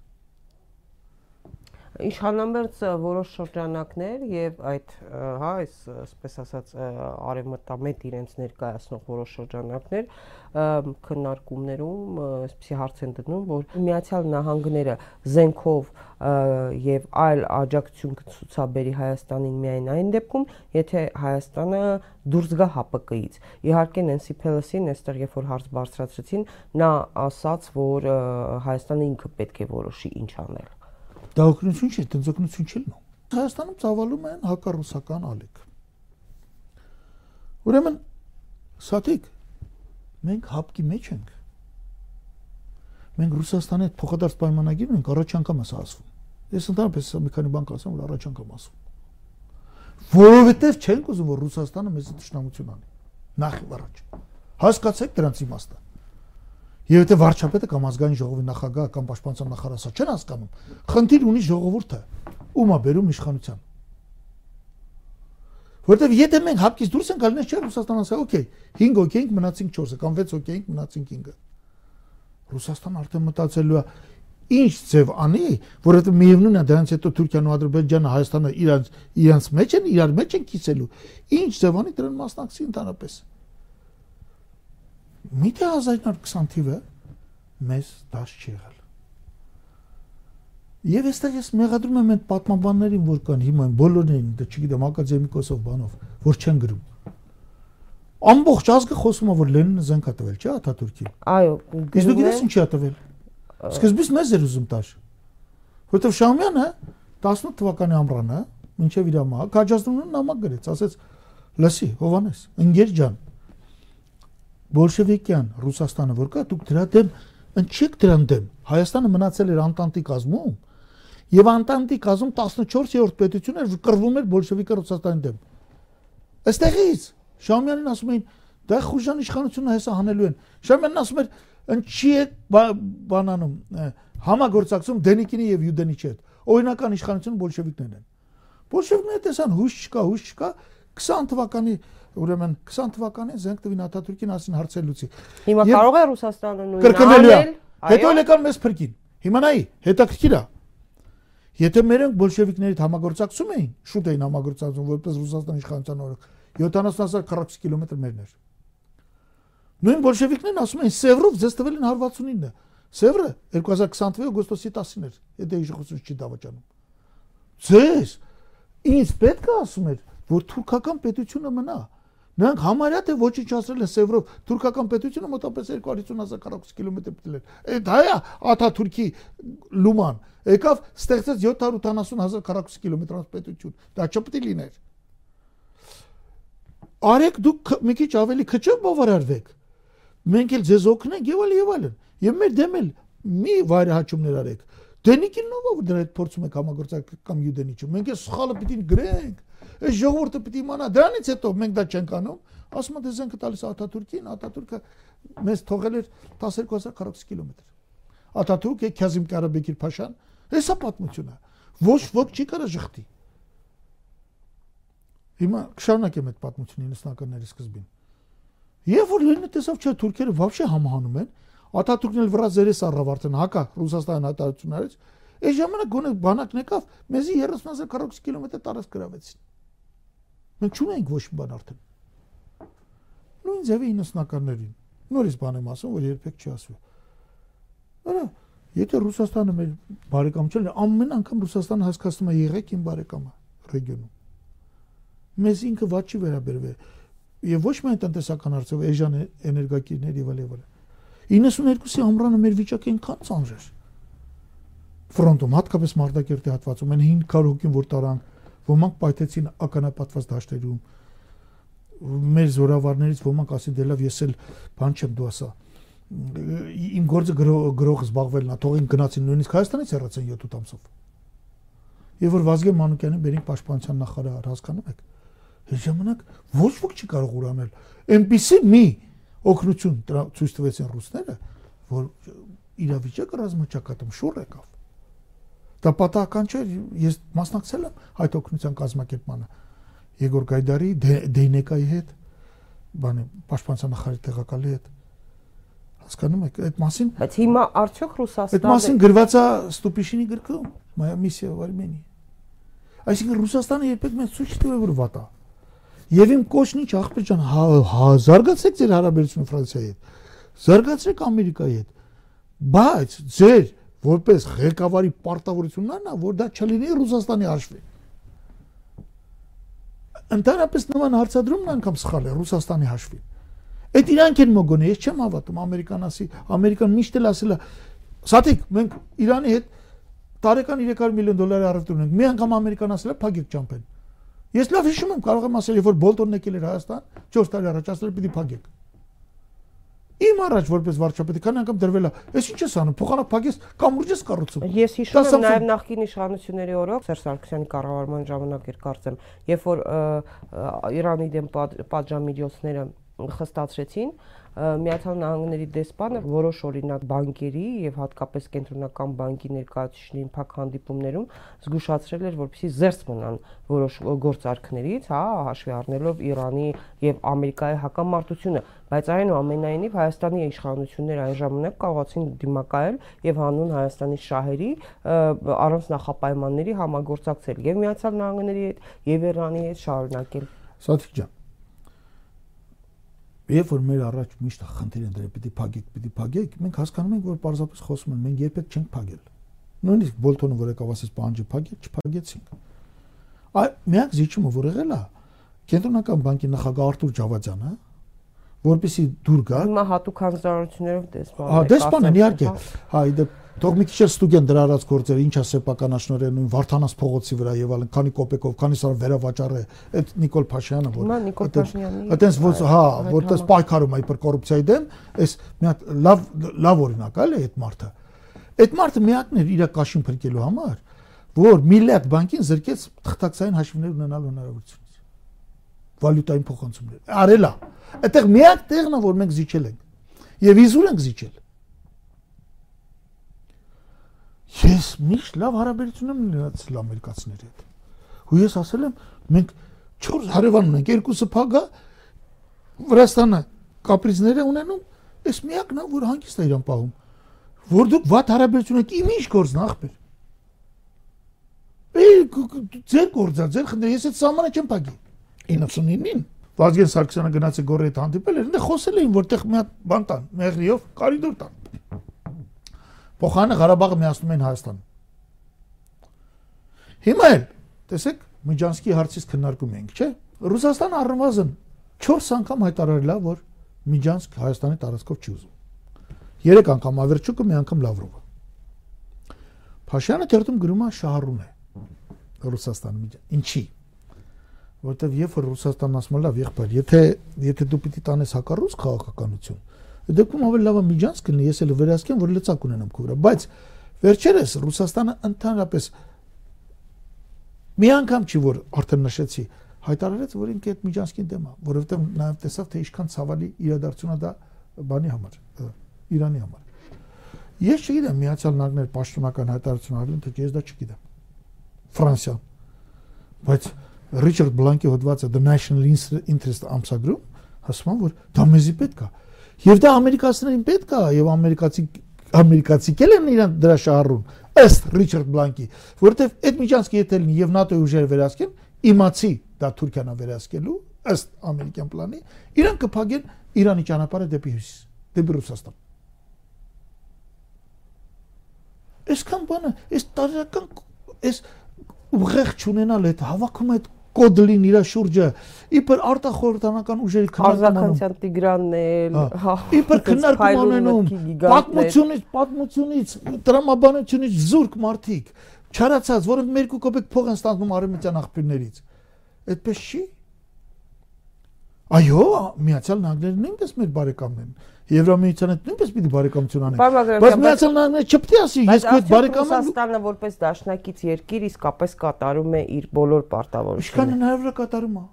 իշխանամերձ որոշ շրջանակներ եւ այդ հա այս այսպես ասած արևմտամետ իրենց ներկայացնող որոշ շրջանակներ քննարկումներում այսպեսի հարց են դնում որ Միացյալ Նահանգները զենքով եւ այլ աջակցություն կցուցաբերի Հայաստանին միայն այն դեպքում, եթե Հայաստանը դուրս գա ՀԱՊԿ-ից։ Իհարկե Նենսի Փելոսին այստեղ երբ որ հարց բարձրացրեցին, նա ասաց, որ Հայաստանը ինքը պետք է որոշի ինչ անել Դա օգնություն չէ, դենց օգնություն չի լինում։ Հայաստանում ծավալում են հակառուսական ալիք։ Ուրեմն սաթիկ մենք հապկի մեջ ենք։ Մենք Ռուսաստանի հետ փոխադարձ պայմանագիր ունենք, առաջ անգամ է սա ասվում։ Ես ընդհանրապես մի քանի բան կասեմ, որ առաջ անգամ ասում։ Որովհետև չենք ուզում, որ Ռուսաստանը մեզ դաշնամություն անի։ Նախ առաջ։ Հասկացեք դրանց իմաստը։ Եվ եթե վարչապետը կամ ազգային ժողովի նախագահը կամ պաշտպանության նախարարը չեն հասկանում, խնդիր ունի ժողովուրդը, ում է բերում իշխանության։ Որտեվ եթե մենք հապկից դուրս ենք գալիս չէ Ռուսաստան ասա, օքեյ, 5 հոգի ենք, մնացինք 4-ը կամ 6 հոգի ենք, մնացինք 5-ը։ Ռուսաստան արդեն մտածելու է ինչ ձև անի, որովհետև միևնույնն է դրանից հետո Թուրքիան ու Ադրբեջանը Հայաստանը իրանց իրանց մեջ են, իրար մեջ են կիսելու։ Ինչ ձև անի դրան մասնակցի ընդհանրապես։ Միթե 1920 թիվը մեզ դաշ չի եղել։ Եվ այստեղ ես մեղադրում եմ այդ պատմաբաններին, որ կան հիմա բոլորներին, դա չգիտեմ, ակադեմիկոսով բանով, որ չեն գրում։ Ամբողջ ազգը խոսում է, որ Լենինը զենք է տվել, չէ՞ Աթաթուրքին։ Այո, իսկ դու գիտես ինչի է տվել։ Սկզբից մեզ էր ուզում տալ։ Որտեվ Շամյանը 18 թվականի ամռանը, մինչև իր ամա, Քաջազնունը նամակ գրեց, ասեց. «Լսի, Հովանես, ընկեր ջան, բոլշևիկյան Ռուսաստանը որ կա, դուք դրա դեմ ընչեք դրան դեմ։ Հայաստանը մնացել էր Անտանտի կազմում եւ Անտանտի կազմում 14-րդ պետություն էր, որ կռվում էր բոլշևիկը Ռուսաստանի դեմ։ Այստեղից Շամյանին ասում էին դա խուժան իշխանությունը հեսա հանելու են։ Շամյանն ասում էր ընչի է բանանում համագործակցում Դենիկինի եւ Յուդենիչի հետ։ Օրինական իշխանությունը բոլշևիկներն են։ Բոլշևիկները տեսան հույս չկա, հույս չկա 20 թվականի ուրեմն 20 թվականին զենք տվին Աթաթուրքին ասին հարցելուցի։ Հիմա կարող է Ռուսաստանը նույնը կրկնելու է։ Հետո եկան մեզ փրկին։ Հիմա նայի, հետաքրքիր է։ Եթե մերոնք բոլշևիկներից համագործակցում էին, շուտ էին համագործակցում որպես Ռուսաստանի իշխանության օրոք 70000 քառակուսի կիլոմետր մերն էր։ Նույն բոլշևիկներն ասում են Սևրով ձեզ տվել են 169-ը։ Սևրը 2020 թվականի օգոստոսի 10-ին էր, եթե իշխանությունը չի դավաճանում։ Ձեզ ինձ պետք է ասում էր, որ թուրքական պետությունը մնա։ Նրանք համարյա թե ոչնչացրել են Սևրով թուրքական պետությունը մոտապես 250.000 քառակուսի կիլոմետր պտել են։ Այդ հայա Աթաթուրքի լուման եկավ ստեղծեց 780.000 քառակուսի կիլոմետրանոց պետություն։ Դա չպետք է լիներ։ Արեք դուք մի քիչ ավելի քչով բավարարվեք։ Մենք էլ ձեզ օգնենք եւ այլ եւ այլն։ Եվ մեր դեմ էլ մի վայրահաճումներ արեք։ Դենիկինն ով որ դրա հետ փորձում եք համագործակցել կամ Յուդենիչը։ Մենք այս սխալը պիտի գրենք այս ժողովուրդը պիտի իմանա։ Դրանից հետո մենք դա չենք անում, ասում են դեզ ենք տալիս Աթաթուրքին, Աթաթուրքը մեզ թողել էր 12040 կիլոմետր։ Աթաթուրքը Քազիմ Կարաբեկիր Փաշան, հեսա պատմությունը։ Ոչ ոք չի կարա շղթի։ Հիմա կշարունակեմ այդ պատմությունը 90-ականների սկզբին։ Եվ որ լինի տեսավ չէ թուրքերը բավարշե համահանում են, Աթաթուրքն էլ վրազերես առավ արդեն հակա Ռուսաստանի հայտարարություններից։ Այս ժամանակ գոնե բանակն եկավ, մեզի 30000 քառակուսի կիլոմետր տարած գրավեցին։ Մենք չունենք ոչ մի բան արդեն։ Նույն ձևի 90-ականներին։ Նորից բան եմ ասում, որ երբեք չի ասվի։ Արա, եթե Ռուսաստանը մեր բարեկամ չէ, ամեն անգամ Ռուսաստանը հասկացնում է եղեք իմ բարեկամը ռեգիոնում։ Մեզ ինքը ված չի վերաբերվել եւ ոչ միայն տնտեսական հարցով, էժան էներգակիրներ եւ այլ եւ այլ։ 92-ի ամռանը մեր վիճակը այնքան ծանր էր։ Ֆրոնտում, հատկապես Մարտակերտի հատվածում, այն 500 հոգին որ տարան, ոմանք պայթեցին ականապատված դաշտերում։ Մեր զորավարներից ոմանք ասին դե լավ, ես էլ բան չեմ դու ասա։ Իմ գործը գրող զբաղվելն է, թողին գնացին նույնիսկ Հայաստանից հեռացան 7-8 ամսով։ Եվ որ Վազգեն Մանուկյանին բերին պաշտպանության նախարար, հասկանում եք։ Այս ժամանակ ոչ ոք չի կարող ուրանել։ Այնպիսի մի օգնություն ցույց տվեցին ռուսները, որ իրավիճակը ռազմաճակատում շուռ եկավ։ Դա պատահական չէ, ես մասնակցել եմ այդ օգնության կազմակերպմանը Եգոր Գայդարի Դեյնեկայի հետ, բանը պաշտպանության նախարարի տեղակալի հետ հասկանում եք այդ մասին բայց հիմա արդյոք Ռուսաստանը այդ մասին գրված է Ստուպիշինի գրքում Մայա միսիա Վարմենի այսինքն Ռուսաստանը երբեք մեզ ցույց չտուր որ վատա Եվ իմ կոչն ինչ ախպեր ջան, հա, հա զարգացեք ձեր հարաբերությունը Ֆրանսիայի հետ։ Զարգացրեք Ամերիկայի հետ։ Բայց ձեր որպես ղեկավարի պարտավորությունն է նա, որ դա չլինի Ռուսաստանի հաշվին։ Ընդհանրապես նման հարցադրումն անգամ սխալ է Ռուսաստանի հաշվին։ Այդ իրանք են մոգոնը, ես չեմ հավատում ամերիկանասի, ամերիկան միշտ էլ ասել է, սաթիկ, մենք Իրանի հետ տարեկան 300 միլիոն դոլարի առևտուր ունենք։ Մի անգամ ամերիկան ասել է, փակեք ճամփեն։ Ես լավ հիշում եմ, կարող եմ ասել, երբ որ Բոլտոնն եկել էր Հայաստան, 4 տարի առաջ ասել պիտի փակեք։ Իմ առաջ որպես վարչապետ քանի անգամ դրվել է, ես ինչ ես անում, փոխանակ փակես կամ ուրջ ես կառուցում։ Ես հիշում եմ նաև նախկին իշխանությունների օրոք Սերժ Սարգսյանի կառավարման ժամանակ էր կարծեմ, երբ որ Իրանի դեմ պատժամիջոցները խստացրեցին, Միացյալ Նահանգների դեսպանը որոշ օրինակ բանկերի եւ հատկապես կենտրոնական բանկի ներկայացուցիչներին փակ հանդիպումներում զգուշացրել էր, որպեսզի զերծ մնան որոշ գործարքներից, հա, հաշվի առնելով Իրանի եւ Ամերիկայի հակամարտությունը, բայց այնուամենայնիվ Հայաստանի իշխանությունները այն ժամանակ կարողացին դիմակայել եւ հանուն Հայաստանի շահերի առանց նախապայմանների համագործակցել եւ Միացյալ Նահանգների հետ եւ Իրանի հետ շարունակել։ Սաթիկ ջան Երբ որ մեր առաջ միշտ խնդիր են դրել, պիտի փագեք, պիտի փագեք, մենք հասկանում ենք, որ պարզապես խոսում են, մենք երբեք չենք փագել։ Նույնիսկ Բոլտոնը, որ եկավ ասես պահանջի փագեք, չփագեցինք։ Այ միակ զիջումը որ եղել է, կենտրոնական բանկի նախագահ Արտուր Ջավադյանը, որպեսի դուր գա։ Հիմա հատուկ հանձնարարություններով դեսպան։ Հա, դեսպան են իհարկե։ Հա, իդեպ Թող մի քիչ ստուգեն դրա արած գործերը, ինչա սեփականաշնորհը նույն Վարդանաս փողոցի վրա եւ այլն, քանի կոպեկով, քանի սար վերավաճառ է, այդ Նիկոլ Փաշյանը, որ Հիմա Նիկոլ Փաշյանի։ Այդտենց ոչ, հա, որտես պայքարում է իբր կոռուպցիայի դեմ, այս մի հատ լավ լավ օրինակ է այդ մարդը։ Այդ մարդը միակն էր իր կաշին փրկելու համար, որ միլիարդ բանկին զրկեց թղթակցային հաշիվներ ունենալու հնարավորությունից վալյուտային փոխանցումներ։ Արելա։ Այդտեղ միակ տեղն է, որ մենք զիջել ենք։ Եվ իզուր ենք զիջել Ես միշտ լավ հարաբերություն եմ ունեցել ամերիկացիների հետ։ Ու ես ասել եմ, մենք 4 հարևան ունենք, երկուսը փագա Վրաստանը կապրիզներ է ունենում, այս միակն է, որ հանգիստ է իրան պահում։ Որ դուք վատ հարաբերություն եք, իմ ինչ գործն ախպեր։ Էй ձեր գործա, ձեր խնդրը, ես այդ սահմանը չեմ փակի։ 99-ին Վազգեն Սարգսյանը գնաց է գորի հետ հանդիպել էր, այնտեղ խոսել էին, որտեղ մի հատ բան տան, մեղրիով կարիդոր տան։ Փոխանը Ղարաբաղը միացնում են Հայաստան։ Հիմա էլ, տեսեք, Միջանսկի հարցից քննարկում ենք, չէ՞։ Ռուսաստանը առնվազն 4 անգամ հայտարարել է, որ Միջանսկ Հայաստանի տարածքով չի ուզում։ 3 անգամ Ավերչուկը, մի անգամ Լավրովը։ Փաշյանը թերթում գրում է շահառուն է Ռուսաստանը միջան։ Ինչի՞ որտեվ երբ որ Ռուսաստանն ասում է լավ եղբայր, եթե եթե դու պիտի տանես հակառուս քաղաքականություն, դեպքում ավելի լավ է միջանց կլինի, ես էլ վերահսկեմ, որ լծակ ունենամ քո վրա, բայց Վերջերս Ռուսաստանը ընդհանրապես մի անգամ չի որ արդեն նշեցի, հայտարարեց, որ ինքը այդ միջանցքին դեմ է, որովհետև նաև տեսավ թե ինչքան ցավալի իրադարձություն է դա բանի համար, Իրանի համար։ Ես չգիտեմ Միացյալ Նահանգներ պաշտոնական հայտարարություն արել, թե ես դա չգիտեմ։ Ֆրանսիան։ Բայց Ռիչարդ Բլանկի հոդվածը The National Interest ամսագրում ասում որ դա մեզի պետք է։ Եվ դա ամերիկացիներին պետք է, եւ ամերիկացի ամերիկացիքել են իրան դրա շահառուն ըստ Ռիչարդ Բլանկի, որովհետեւ այդ միջանցքի եթե լինի եւ ՆԱՏՕ-ի ուժերը վերահսկեն, իմացի դա Թուրքիան վերահսկելու ըստ ամերիկյան պլանի, իրան կփակեն Իրանի ճանապարհը դեպի հյուսիս, դեպի Ռուսաստան։ Այսքան բանը, այս տարական այս ուղեղ չունենալ այդ հավաքում այդ կոդլին իր շուրջը իբր արտախորհրդանական ուժերի Արզականցյան Տիգրանն էլ հա իբր քննարկում անենում պատմությունից պատմությունից տրամաբանությունից զուրկ մարդիկ չարացած որոնք մերկու կոպեկ փող են ստանում արեմտյան աղբյուրներից այդպես չի այո միացյալ նահանգները նույնպես մեր բարեկամն են Եվրամիությանը նույնպես պիտի բարեկամություն անեն։ Բայց միացյալ նահանգները չպետք է ասի, ես այդ բարեկամը Ռուսաստանը որպես դաշնակից երկիր իսկապես կատարում է իր բոլոր պարտավորությունները։ Ինչքան հնարավոր է կատարում է։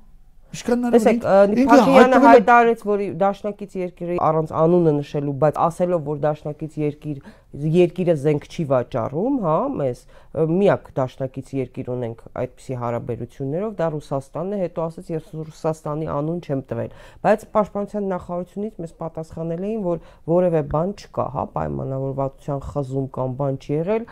Ինչքան նարմալ։ Տեսեք, Փաշինյանը հայտարարեց, որ դաշնակից երկիրը առանց անունը նշելու, բայց ասելով, որ դաշնակից երկիր երկիրը զենք չի վաճառում, հա, մեզ միակ դաշնակից երկիր ունենք այդպիսի հարաբերություններով, դա Ռուսաստանն է, հետո ասաց ես Ռուսաստանի անուն չեմ տվել, բայց պաշտպանության նախարարությունից մեզ պատասխանել էին, որ որևէ բան չկա, հա, պայմանավորվածության խզում կամ բան չի եղել,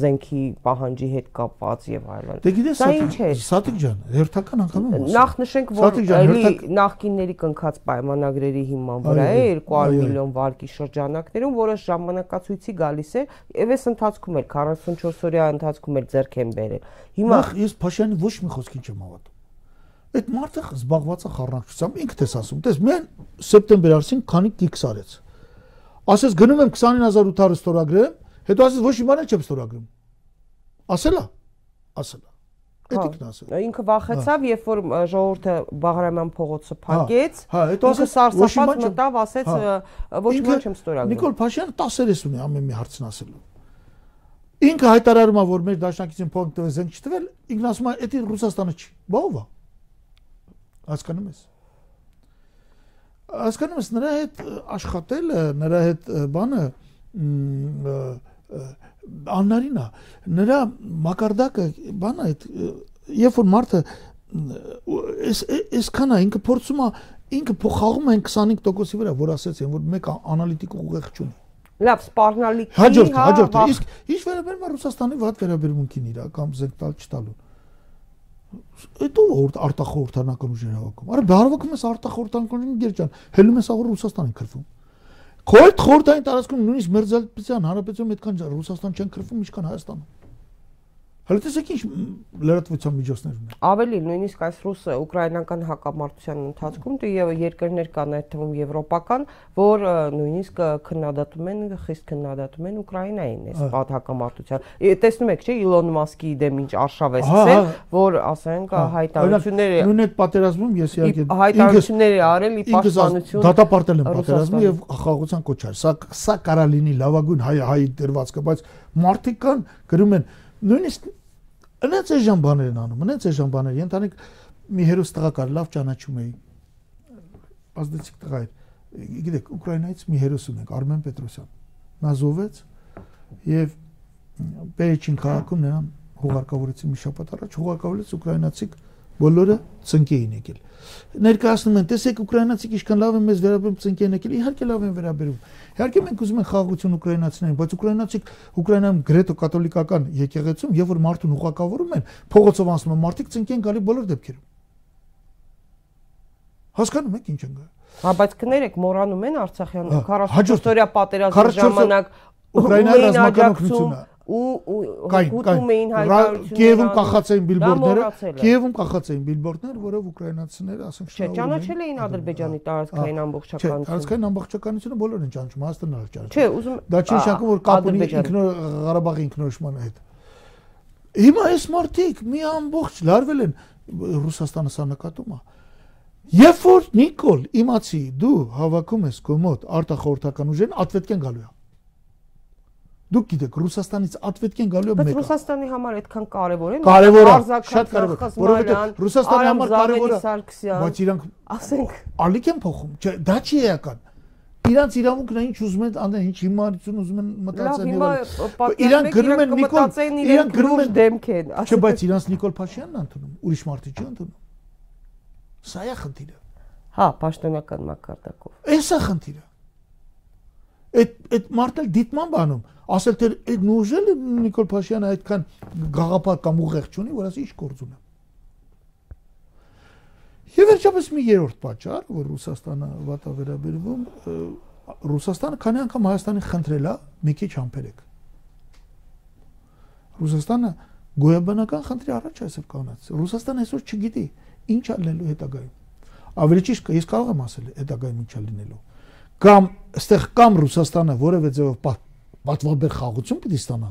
զենքի պահանջի հետ կապված եւ այլն։ Դե գիտես, դա ինչ է։ Սատիկ ջան, հերթական անգամ եմ ասում։ Նախ նշենք, որ էլի նախկինների կնքած պայմանագրերի հիման վրա է 200 միլիոն վարկի շրջանակներում, որը ժամանակացույց ցույցի գալիս է եւ այս ընթացքում էլ 44 օրյա ընթացքում էլ ձեռք են բերել։ Հիմա ես Փաշյանի ոչ մի խոսքին չեմ հավատում։ Այդ մարդը զբաղված է խառնակցությամբ, ինքդ ես ասում։ Տես մեն սեպտեմբեր արսին քանի գիքս արեց։ Ասես գնում եմ 29800 ստորագրեմ, հետո ասես ոչ մի բան չեմ ստորագրում։ Ասելա։ Ասելա։ Էդիկն ասել։ Ինքը վախեցավ, երբ որ ժողովուրդը Բաղրամյան փողոցը փակեց։ Հա, հետո ասես սարսափած մտավ, ասեց ոչ մի չեմ ստորագրում։ Նիկոլ Փաշյանը 10-երես ունի ամեն մի հարցն ասելու։ Ինքը հայտարարում է, որ մեր դաշնակիցին փող տվել զենք չտվել, ինքն ասում է, «Էդի Ռուսաստանը չի»։ Բա ով է։ Հասկանում ես։ Հասկանում ես նրա հետ աշխատելը, նրա հետ բանը աննարին է նրա մակարդակը բան այդ երբ որ մարդը այս այսքան է ինքը փորձում է ինքը փոխաղում է 25%-ի վրա որ ասեցին որ մեկ անալիտիկ ուղեղ չունի լավ սպառնալիքի հաջորդ հաջորդ իսկ ինչ վերաբերում է Ռուսաստանի վատ վերաբերմունքին իր կամ զենք տալ չտալու Էդո որ արտախորհրդանական ուժեր հավաքում։ Արա բարվակում ես արտախորհրդանական ուժին գերջան։ Հելում ես աղոր Ռուսաստանին քրվում։ Քոյտ խորտային տարածքում նույնիսկ Մերձալպյան հանրապետությունում այդքան Ռուսաստան չեն քրվում, ինչքան Հայաստանում։ Հələ տեսեք ինչ լրատվության միջոցներ ունեն։ Ավելի նույնիսկ այս ռուսը ուկրաինական հակամարտության ընթացքում եւ երկրներ կան այդ թվում եվրոպական, որ նույնիսկ քննադատում են, խիստ քննադատում են Ուկրաինային այս պատ հակամարտության։ Տեսնում եք, չէ, Իլոն Մասկի դեմ ինչ արշավեսցել, որ ասենք հայտարարությունները նույն այդ պատերազմում ես իհարկե հայտարարությունները արել ի պաշտպանություն դատապարտել են պատերազմը եւ խաղաղության կոչար։ Սա սա կարա լինի լավագույն հայ հայ դրվածքը, բայց մարդիկ կան գրում են նույնիսկ Ընենց այս ժամ բաներ են անում, ընենց այս ժամ բաներ։ Ենթանեք մի հերոս տղա կար, լավ ճանաչում էի։ Ազդեցիկ տղա էր։ Գիտեք, Ուկրաինայից մի հերոս ունենք, Արմեն Պետրոսյան։ Նա զոհվեց եւ Պերեչին քաղաքում նրան հուղարկավորեցին մի շաբաթ առաջ, հուղարկավորեց ուկրաինացիք բոլորը ծնկի էին եկել։ Ներկայացնում են, տեսեք ուկրաինացիք ինչքան լավ են մեզ վերաբերում ծնկի են եկել, իհարկե լավ են վերաբերում։ Իհարկե մենք ուզում ենք խաղաղություն ուկրաինացիներին, բայց ուկրաինացիք Ուկրաինայում գրեթե կաթոլիկական եկեղեցում, երբ որ մարդուն ուղակավորում են, փողոցով անցնում են մարդիկ ծնկի են գալի բոլոր դեպքերում։ Հասկանում եք ինչ են գա։ Հա, բայց կներեք, մոռանում են Արցախյան 44 օրյա պատերազմի ժամանակ Ուկրաինայի ռազմական օգնությունը ու հուտում էին հայտարարությունները Կիևում կախած էին բիլբորդները Կիևում կախած էին բիլբորդներ որով ուկրաինացիները ասենք չէ ճանաչել էին ադրբեջանի տարածքային ամբողջականությունը տարածքային ամբողջականությունը բոլորն են ճանաչում Հայաստանն էլ ճանաչում չէ ուզում դա չի նշանակում որ կապ ունի ինքնո Ղարաբաղի ինքնորոշման հետ հիմա այս մարդիկ մի ամբողջ լարվել են Ռուսաստանը սա նկատում է Երբ որ Նիկոլ իմացի դու հավաքում ես քո մոտ արտախորհրդական ուժերն, ատվետք են գալու է Դուք գիտեք, Ռուսաստանից ատվետք են գալու Բայց մեկը։ Ռուսաստանի համար այդքան կարևոր է։ Կարևոր է, շատ կարևոր, որովհետեւ Ռուսաստանի համար կարևոր է, բայց իրանք ասենք ալիք են փոխում։ Չէ, դա չի էական։ Իրանց իրավունքն է ինչ ուզում են անեն, ինչ հիմարություն ուզում են մտածեն հիմա Իրանք գրում են Նիկոլ, իրանք գրում են- դեմք են։ Չէ, բայց իրանց Նիկոլ Փաշյանն է ընդունում, ուրիշ մարդի չի ընդունում։ Սա է խնդիրը։ Հա, պաշտոնական մակարդակով։ Էս է խնդիրը։ Այդ այդ մարդը դիտման բանում, ասել թե այդ նուժել Նիկոլ Փաշյանը այդքան գաղափար կամ ուղեղ չունի, որ ասի ինչ գործ ունեմ։ Եվ վերջապես մի երրորդ պատճառ, որ Ռուսաստանը վատա վերաբերվում, Ռուսաստանը քանի անգամ Հայաստանի խնդրել է մի քիչ համբերեք։ Ռուսաստանը գոյաբանական խնդրի առաջ այսօր կանած։ Ռուսաստանը այսօր չգիտի ինչ ալնելու հետագայում։ Ավելի ճիշտ ես կարող եմ ասել հետագայում ինչ է լինելու։ Կամ այստեղ կամ Ռուսաստանը որևէ ձևով պատվաբեր խաղություն պիտի ստանա,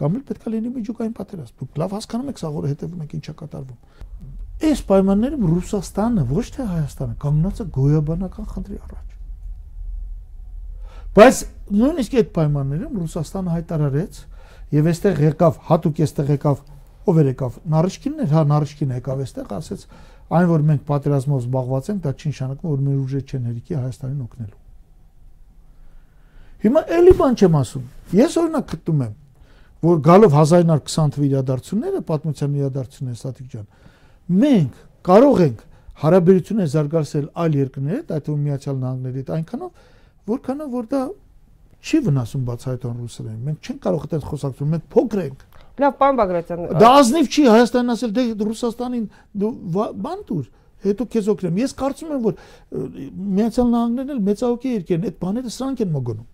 կամ էլ պետք է լինի միջուկային պատերազմ։ Դուք լավ հասկանում եք, սա որը հետևում եք ինչա կատարվում։ Այս պայմաններում Ռուսաստանը, ոչ թե Հայաստանը, կանգնած է գոյաբանական խնդրի առաջ։ Բայց նույնիսկ այդ պայմաններում Ռուսաստանը հայտարարեց եւ այստեղ եկավ, հատուկ այստեղ եկավ, ով էր եկավ, Նարիշկինն էր, հա Նարիշկինը եկավ այստեղ, ասեց, այն որ մենք պատերազմով զբաղված ենք, դա չի նշանակում, որ մեր ուժը չեն հերիքի Հայաստանին օգնելու։ Հիմա էլի բան չեմ ասում։ Ես օրինակ գտնում եմ, որ գալով 1920 թվականի իրադարձությունները, պատմության իրադարձությունները Սաթիկ ջան, մենք կարող ենք հարաբերություններ զարգացնել այլ երկրների հետ, այդ թվում Միացյալ Նահանգների հետ այնքանով, որքանով որ դա չի վնասում բացահայտորեն ռուսերեն։ Մենք չենք կարող այդպես խոսակցում, մենք փոքր ենք։ Լավ, պարոն Բագրատյան, Դա ազնիվ չի Հայաստանն ասել դե Ռուսաստանին դու բան դուր, հետո քեզ օգնեմ։ Ես կարծում եմ, որ Միացյալ Նահանգներն էլ մեծահոգի երկրն են, այդ բաները սրանք են մոգնում։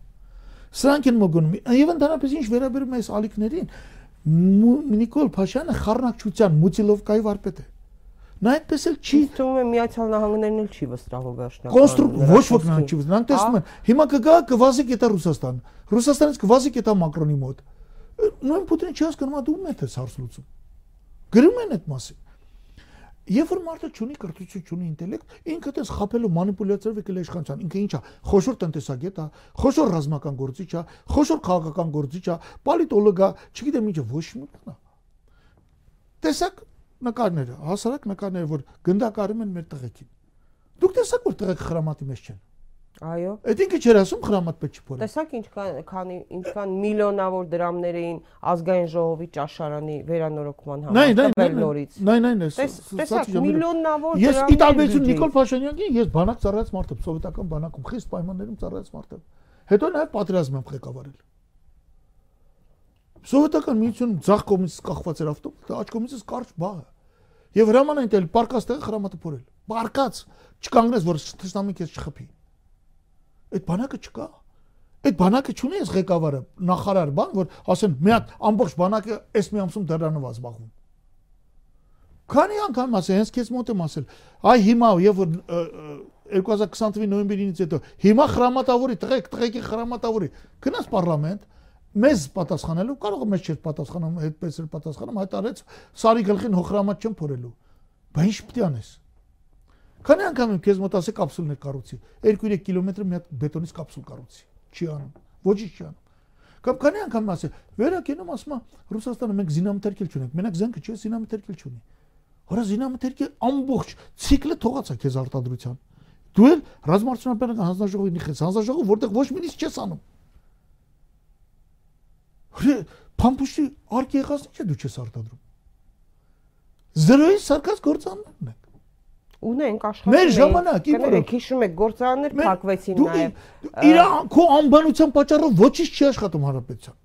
Սրանք են մոգնում։ Եվ ընդհանրապես ինչ վերաբերում է այս ալիքներին, Նիկոլ Փաշյանը խառնակցության Մուտիլովկայի վարպետ է։ Նա այդպես էլ չի թվում է Միացյալ Նահանգներն էլ չի վստահում վերջնական։ կոնստրուկ ոչ ոք նրան չի վստահում։ Նրանք տեսնում են, հիմա կգա կվազի կետա Ռուսաստան։ Ռուսաստանից կվազի կետա Մակրոնի մոտ։ Նույն Պուտինը չի հասկանում, դու ում ես հարց լուծում։ Գրում են այդ մասին։ Երբ որ մարդը ունի կրթություն, ունի ինտելեկտ, ինքը դες խափելու մանիպուլյացիայով եկել է իշխանության։ Ինքը ինչա, խոշոր տնտեսագետ է, խոշոր ռազմական գործիչ է, խոշոր քաղաքական գործիչ է, պոլիտոլոգ է, չգիտեմ ինչը, ոչ բան։ է։ Տեսակ նկարները, հասարակ նկարները, որ գնդակարում են մեր տղեկին։ Դուք տեսաք որ տղեկ խրամատի մեջ չեն։ Այո։ Այդ ինքը չէր ասում խրամատ պետք չի փորել։ Տեսակ ինչքան քանի ինչքան միլիոնավոր դրամներ էին ազգային ժողովի ճաշարանի վերանորոգման համար տվել նայ, նորից։ նայ, նայ, նայ, Տես- ս- ս- տեսակ միլիոնավոր Ես դրամներ տարբերություն բյուջե։ Նիկոլ Փաշինյանի, ես բանակ ծառայած մարդ եմ, սովետական բանակում, խիստ պայմաններում ծառայած մարդ եմ։ Հետո նաև պատերազմ եմ ղեկավարել։ Սովետական միությունում ցախ կողմից կախված էր ավտոմատ, աջ կողմից կարճ բաղը։ Եվ հրամանային տել պարկած տեղը խրամատը փորել։ Պարկած, չկանգնես որ թշնամին քեզ չխփի։ Այդ բանակը չկա։ Այդ բանակը չունի ես ղեկավարը, նախարար բան, որ ասեն մի հատ ամբողջ բանակը այս մի ամսում դրանով է զբաղվում։ Քանի անգամ ասել, հենց քեզ մոտ եմ ասել, այ հիմա եւ որ ը, ը, 2020 թվականի նոյեմբերից հետո հիմա խրամատավորի, տղեկ, տղեկի խրամատավորի գնաց պարլամենտ մեզ պատասխանելու կարող է մեզ չէր պատասխանում, այդպես էլ պատասխանում, հայտարարեց սարի գլխին հոխրամատ չեմ փորելու։ Բա ինչ է անես։ Քանի անգամ եմ քեզ մոտ ասել կապսուլներ կառուցի։ 2-3 կիլոմետր մի հատ բետոնից կապսուլ կառուցի։ Չի անում։ Ոչինչ չի անում։ Կամ քանի անգամ ասել, վերակենում ասում է Ռուսաստանը մենք զինամթերքել չունենք։ Մենակ զենքը չէ, զինամթերքել չունի։ Հորա զինամթերքի ամբողջ ցիկլը թողած է քեզ արտադրության։ Դու էլ ռազմարտունաբերական հանձնաժողովի նիխես, հանձնաժողով, որտեղ ոչ մի նիստ չես անում։ Հրե փամփուշտի արկի եղած ինչ է դու չես արտադրում։ Զրոյի սարկած գործաններն են։ Ունենք աշխատում։ Մեր ժամանակ, Կներեք, հիշում եք, գործարաններ փակվեցին դու նաև։ իր քո անբանության պատճառով ոչինչ չի աշխատում հանրապետության։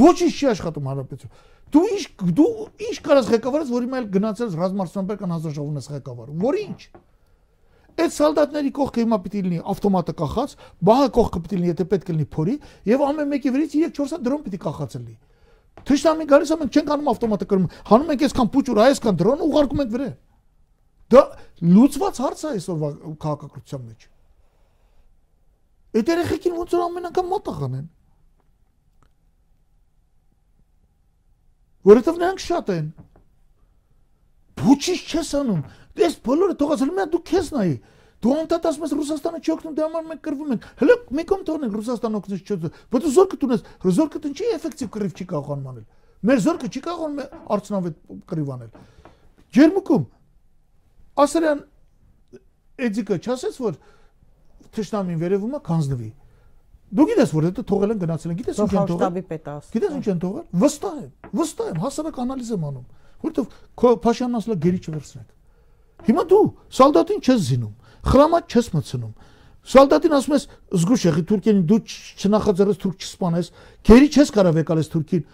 Ոչինչ չի աշխատում հանրապետություն։ Դու ինչ դու ինչ կարաս ղեկավարես, որ հիմա էլ գնացել ռազմարտունաբերական հանձնաժողովն ես ղեկավարում։ Որ ինչ։ Այդ սալդատների կողքը հիմա պիտի լինի ավտոմատը կախած, բահը կողքը պիտի լինի, եթե պետք է լինի փորի, եւ ամեն մեկի վրից 3-4 հատ դրոն պիտի կախած լինի։ Թշնամի գալիս է մենք չենք անում ավտոմատը կրում։ Հանում ենք այսքան փուճուր, այսքան դրոն ուղարկում ենք վրա։ Դա լուծված հարց է այսօրվա քաղաքակրթության մեջ։ Այդ երեխեքին ոնց որ ամեն անգամ մոտախան են։ Որովհետև նրանք շատ են։ Փուչից չես անում։ Դες բոլորը թողածել հատ դու քեզ նայի։ Դու անդադ ասում ես Ռուսաստանը չի օգնում, դե համար մենք կռվում ենք։ Հələ մի կողմ թողնենք Ռուսաստանը օգնես չի։ Բայց զորքը դունես, զորքը դու չի էֆեկտիվ կռիվ չի կարող անել։ Մեր զորքը չի կարող արցնավետ կռիվ անել։ Ջերմուկում Ասարյան Էդիկը չասեց որ թշնամին վերևում է կանձնվի։ Դու գիտես որ դա թողել են գնացել են, գիտես ինչ են թողել։ Գիտես ինչ են թողել։ Վստահ եմ, վստահ եմ, հասարակ անալիզ եմ անում։ Որովհետև քո Փաշյանն ասել է գերի չվերցնեք։ Հիմա դու սալդատին չես զինում, խրամատ չես մցնում։ Սալդատին ասում ես զգուշ եղի Թուրքիային դու չնախաձեռես թուրք չսպանես, գերի չես կարող եկալես Թուրքին։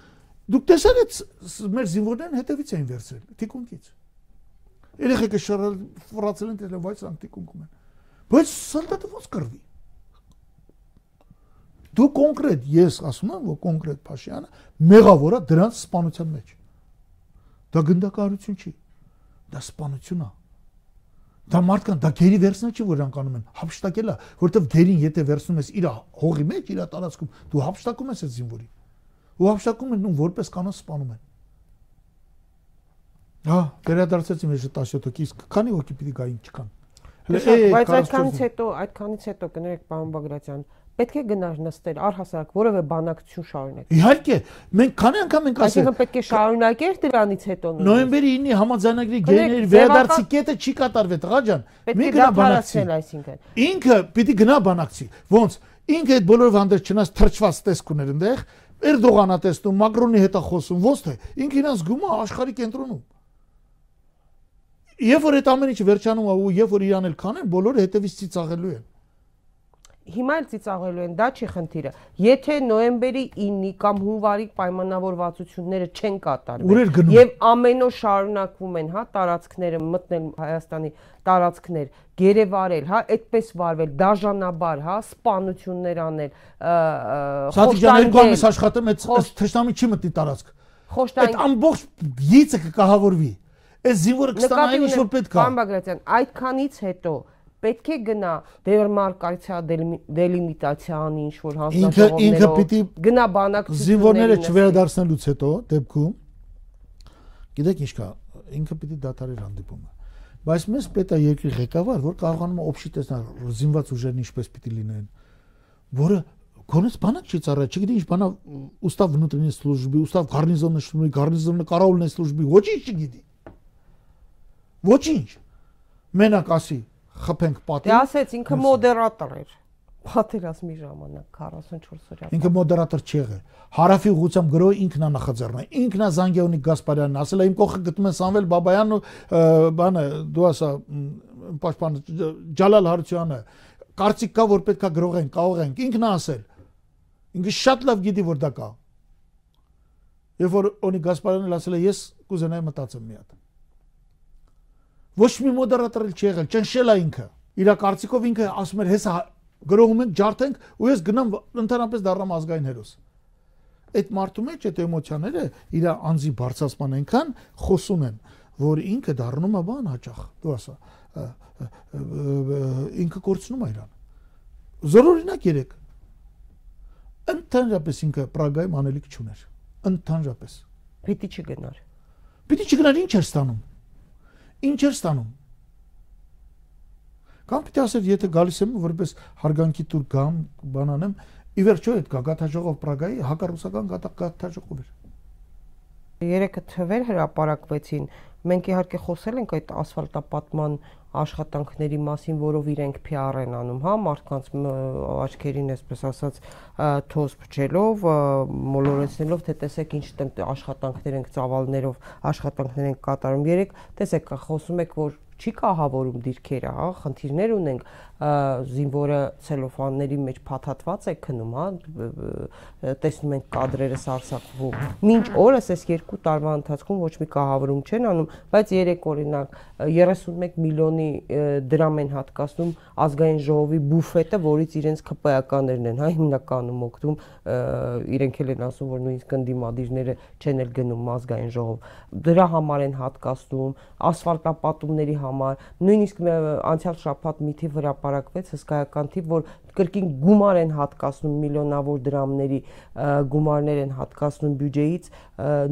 Դուք տեսար այդ մեր զինվորներն հետևից էին վերցրել, թիկունքից։ Երեխեքը շարալ ֆրացել են դեռ վայց անտիկունքում են։ Բայց սալդատը ո՞նց կրվի։ Դու կոնկրետ ես ասում եմ, որ կոնկրետ Փաշյանը մեղավոր է դրանց սպանության մեջ։ Դա գնդակահարություն չի։ Դա սպանություն է։ Դա մարդկան, դա գերի վերցնա չի որ անք անում են, հապշտակելա, որովհետև գերին եթե վերցնում ես իր հողի մեջ, իր տարածքում, դու հապշտակում ես այդ զինվորին։ Ու հապշտակում են ու որպես կանոն սպանում են։ Հա, վերադարձեցի մեր 17 հոգի, իսկ քանի հոգի պիտի գային չկան։ Բայց այդքանից հետո, այդքանից հետո կներեք պարոն Բագրատյան, պետք է գնար նստել առհասարակ որևէ բանակցություն շարունակ։ Իհարկե, մենք քանի անգամ ենք ասել։ Այսինքն պետք է շարունակեր դրանից հետո։ Նոյեմբերի 9-ի համաձայնագրի գեների վերադարձի կետը չի կատարվել, տղա ջան։ Մի գնա բանակցի, այսինքն։ Ինքը պիտի գնա բանակցի։ Ոնց։ Ինքը այդ բոլոր հանդերձ չնայած թրջված տեսք ուներ այնտեղ, Էրդողանա տեսնում, Մակրոնի հետ է խոսում, ոնց թե։ Ինքը իրան զգում է աշխարհի կենտրոնում։ Երբ որ այդ ամեն ինչը վերջանում է ու երբ որ իրան էլ քանեն, բոլորը հետևից ծիծաղելու են հիմա էլ ծիծաղելու են, դա չի խնդիրը։ Եթե նոեմբերի 9-ի կամ հունվարի պայմանավորվածությունները չեն կատարվել եւ ամեն օր շարունակվում են, հա, տարածքները մտնել Հայաստանի տարածքներ, գերեվարել, հա, այդպես վարվել, դաժանաբար, հա, սպանություններ անել, խոշտանգել։ Սա երկու ամիս աշխատում, այդ թշնամի չի մտնի տարածք։ Խոշտանգ։ Այդ ամբողջ գիծը կկահավորվի։ Այս զինվորը կստանա ինչ որ պետք է։ Պարոն Բագրատյան, այդքանից հետո պետք է գնա դերմարկացիա դելիմիտացիանի ինչ որ հանձնաժողովներով ինքը ինքը պիտի գնա բանակցությունների զինվորները չվերադարձնելուց հետո դեպքում գիտեք ինչ կա ինքը պիտի դատարեր հանդիպումը բայց մեզ պետք է երկրի ղեկավար որ կարողանում է օբշի տեսնել զինված ուժերն ինչպես պիտի լինեն որը Կոնես բանակ չի ծառայ, չգիտի ինչ բանա устав внутренней службы, устав гарнизонной службы, гарнизонной караульной службы, ոչինչ չգիտի։ Ոչինչ։ Մենակ ասի, խփենք պատի։ Դե ասեց ինքը մոդերատոր էր պատերազմի ժամանակ 44 օրյա։ Ինքը մոդերատոր չի եղել։ Հարավի ուղությամբ գրող ինքն է նախաձեռնա։ Ինքն է Զանգեոնի Գասպարյանն, ասել է իմ կողքը գտնում են Սամվել Բաբայանն ու բանը դու ասա պաշտպան Ջալալ Հարությունյանը։ Կարծիք կա որ պետքա գրողեն, կաղողենք։ Ինքն է ասել։ Ինքը շատ լավ գիտի որ դա կա։ Երբ որ Օնի Գասպարյանն ասել է ես կուզենայի մտածեմ մի հատ Ոչ մի մոդերատոր չի եղել, ճնշել է ինքը։ Իր կարծիքով ինքը ասում էր, հեսա գրողում ենք, ջարդենք, ու ես գնամ ընդհանրապես դառնամ ազգային հերոս։ Այդ մարդու մեջ այդ էմոցիաները իր անձի բարձրացման այնքան խոսում են, որ ինքը դառնում է բան հաճախ։ Դու ասա, ինքը կորցնում է իրան։ Զորօրինակ երեք։ Ընդհանրապես ինքը Պրագայում անելիք չուներ։ Ընդհանրապես։ Պիտի չգնար։ Պիտի չգնար ինչ էր ստանում ինչ էր ստանում։ Կամ պիտի ասեր, եթե գալիս եմ որպես հարգանքի տուր գամ, բանանեմ, ի վերջո այդ գագաթաժողով Պրագայի հակառուսական գագաթաժողով էր։ Երեքը թվեր հրապարակվեցին։ Մենք իհարկե խոսել ենք այդ ասֆալտապատման աշխատանքների մասին, որով իրենք PR են անում, հա, մարդկանց աչքերին, այսպես ասած, թոս փչելով, մոլորեցնելով, թե տեսեք ինչ աշխատանքներ ենք ծավալներով աշխատանքներ ենք կատարում։ Երեք տեսեք, խոսում եք, որ չի կահավորում դիրքերը, հա, խնդիրներ ունենք, զինվորը ցելոֆանների մեջ փաթաթված է քնում, հա, տեսնում ենք կադրերը սարսափվում։ Մինչ օրս այս երկու տարվա ընթացքում ոչ մի կահավորում չեն անում, բայց երեք օրինակ 31 միլիոնի դրամ են հատկացնում ազգային ժողովի բուֆետը, որից իրենց ԿՊԱ-ականներն են, հա, հիմնականում օգտվում, իրենք էլ են ասում, որ նույնիսկ ընդդիմադիրները չեն էլ գնում ազգային ժողով։ Դրա համար են հատկացնում, ասֆալտապատումների համար, նույնիսկ անցյալ շաբաթ մի թիվ հրապարակվեց հսկայական թիվ, որ կրկին գումար են հատկացնում միլիոնավոր դրամների գումարներ են հատկացնում բյուջեից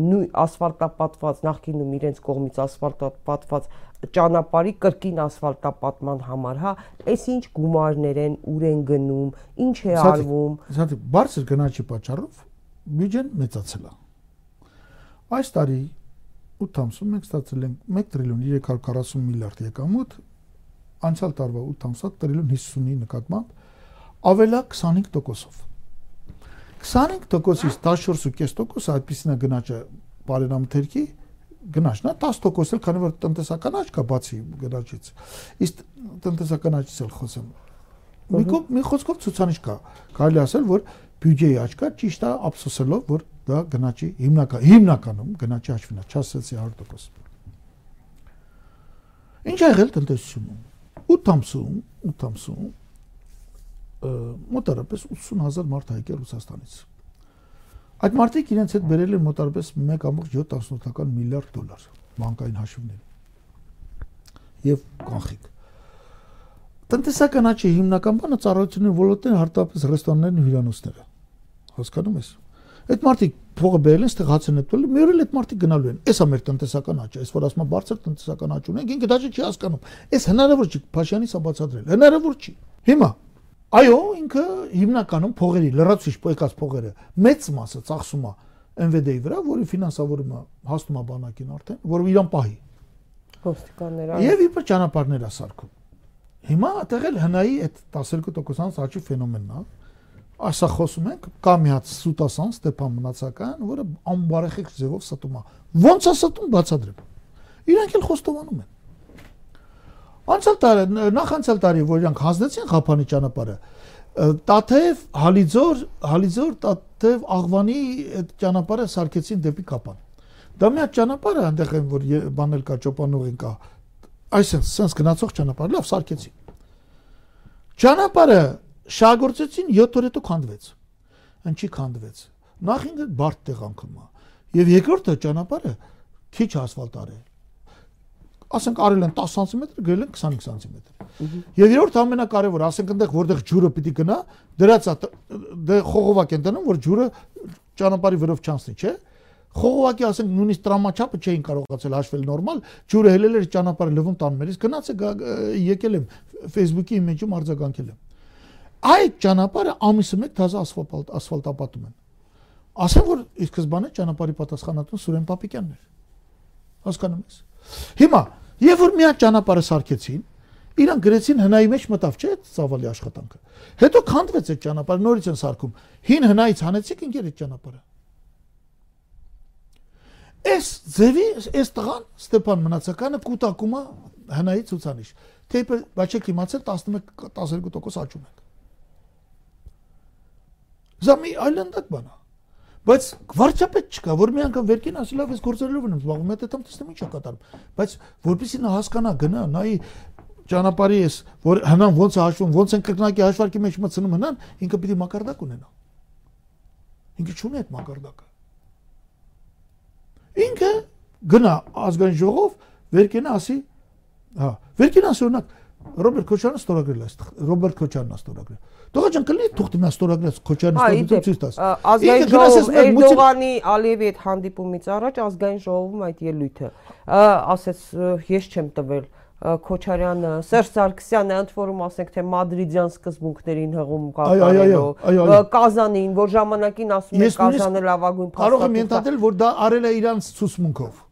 նույն ասֆալտապատված նախկինում իրենց կողմից ասֆալտապատված ճանապարհի կրկին ասֆալտապատման համար, հա, այս ինչ գումարներ են, ուր են գնում, ինչ է արվում։ Իսկի բարձր գնաճի պատճառով բյուջեն մեծացել է։ Այս տարի 8 ամսում մենք ստացել ենք 1 տրիլիոն 340 միլիարդ եկամուտ, անցյալ տարվա 8 ամսա տրիլիոն 50-ի նկատմամբ ավելա 25%-ով։ 25%-ից 14.5% այդպեսին է գնաճը բարենամթերքի գնաճն է 10% էլ քանի որ տնտեսական աճ կա բացի գնաճից իսկ տնտեսական աճից էլ խոսեմ մի կողմ մի խոսքով ցուցանիշ կա կարելի ասել որ բյուջեի աճ կա ճիշտ է ափսոսելով որ դա գնաճի հիմնական հիմնականում գնաճի աճվն է չասեցի 100% ինչ ա եղել տնտեսությունում? 8 ամսում 8 ամսում մոտարապես 80000 մարդ հայկել Ռուսաստանից Այդ մարդիկ իրենց հետ բերել են մոտարպես 1.78 միլիարդ դոլար բանկային հաշիվներում։ Եվ կանխիկ։ Տնտեսական աճի հիմնական բանը ծառայությունների ոլորտն հարտապես ռեստորաններն ու հյուրանոցները։ Հասկանում ես։ Այդ մարդիկ փողը բերել են, ստեղ հաց են ուտել, մի օր էլ այդ մարդիկ գնալու են։ Էսա մեր տնտեսական աճը, այս որ ասում բարձր տնտեսական աճ ունենք, ինքը դա չի հասկանում։ Էս հնարավոր չի Փաշյանի սա բացատրել։ Հնարավոր չի։ Հիմա Այո, ինքը հիմնականում փողերի, լրացուցիչ պոյկած փողերը մեծ մասը ծախսում է ՆՎԴ-ի վրա, որի ֆինանսավորումը հասնում է բանակին արդեն, որը իրան պահի։ Ոստիկանները։ Եվ իբր ճանապարհներ է սարքում։ Հիմա այդտեղ էլ հնայի այդ 12%-անց աճի ֆենոմենն է։ Այսա խոսում ենք կա մի հատ Սուտասան Ստեփան Մնացական, որը անբարեխիք ձևով ստում է։ Ոնց է ստում բացադրեմ։ Իրանք էլ խոստովանում են։ Անցյալ տարի, նախանցյալ տարի, որ իրանք հանձնեցին Ղափանի ճանապարհը, Տաթև, Հալիձոր, Հալիձոր, Տաթև, Աղվանի այդ ճանապարհը սարքեցին դեպի Կապան։ Դա մի հատ ճանապարհ է, այնտեղ են որ բանել կա, ճոպանուղին կա։ Այսինքն, sense գնացող ճանապարհ, լավ սարքեցին։ Ճանապարհը շահգործեցին 7 օր հետո քանդվեց։ Ինչի քանդվեց։ Նախ ինքը բարդ տեղանքում է։ Եվ երկրորդը ճանապարհը քիչ ասֆալտ արել ասենք արել են 10 սանտիմետր, գրել են 25 սանտիմետր։ Եվ երրորդ ամենակարևորը, ասենք այնտեղ որտեղ ջուրը պիտի գնա, դրած է դե խողովակ են դնում, որ ջուրը ճանապարհի վրով չանցնի, չէ՞։ Խողովակի ասենք նույնիսկ տրամաչափը չէին կարողացել հաշվել նորմալ, ջուրը հելել էր ճանապարհը լվում տաններից, գնաց է եկել եմ Facebook-ի իմիջում արձագանքել եմ։ Այդ ճանապարհը ամիսը մեկ թազա ասֆալտ ասֆալտապատում են։ Ասեմ որ ի սկզբանե ճանապարհի պատասխանատուն Սուրեն Պապիկյանն էր։ Հասկանում ես։ Հիմա Եվ որ մի հատ ճանապարհը սարքեցին, իրան գրեցին հնայի մեջ մտավ, չէ՞, ծավալի աշխատանքը։ Հետո քանդվեց այդ ճանապարհը, նորից են սարքում։ Հին հնայից հանեցիք ինքեր այդ ճանապարհը։ Այս ձևի այս տղան Ստեփան Մնացականը կուտակում է հնայի ցուցանիշ։ Թեպը բայց չեք իմացել 11 12% աճում ենք։ Զամի այլանդակ բանա։ Բայց վարչապետ չկա, որ մի անգամ վերքին ասի լավ, ես գործերով եմ զբաղվում, հետո դեմ տեսնեմ ինչ է կատարում։ Բայց որպեսզի նա հասկանա, գնա, նայի ճանապարհի էս, որ հնան ոնց է հաշվում, ոնց են կրկնակի հաշվարկի մեջ մտցնում հնան, ինքը պիտի մակարդակ ունենա։ Ինքը չունի այդ մակարդակը։ Ինքը գնա ազգային ժողով, վերքենա ասի, հա, վերքենա ասի օրինակ Ռոբերտ Քոչյանը ստորագրել է, Ռոբերտ Քոչյանն է ստորագրել։ Տղա ջան, կլինի թուղթի նա ստորագրած Քոչյանի ստորագրած ցույց տաս։ Ազգային ժողով Էրդողանի Ալիևի հետ հանդիպումից առաջ ազգային ժողովում այդ ելույթը ասեց ես չեմ տվել Քոչարյանը, Սերժ Սարգսյանը ընդ որում ասենք թե մադրիդյան սկզբունքներին հղում կատարելու, Կազանին, որ ժամանակին ասում են Կազանը լավագույն փաստաթուղթ։ Կարող եմ ենթադրել, որ դա արել է իրանց ցուսմունքով։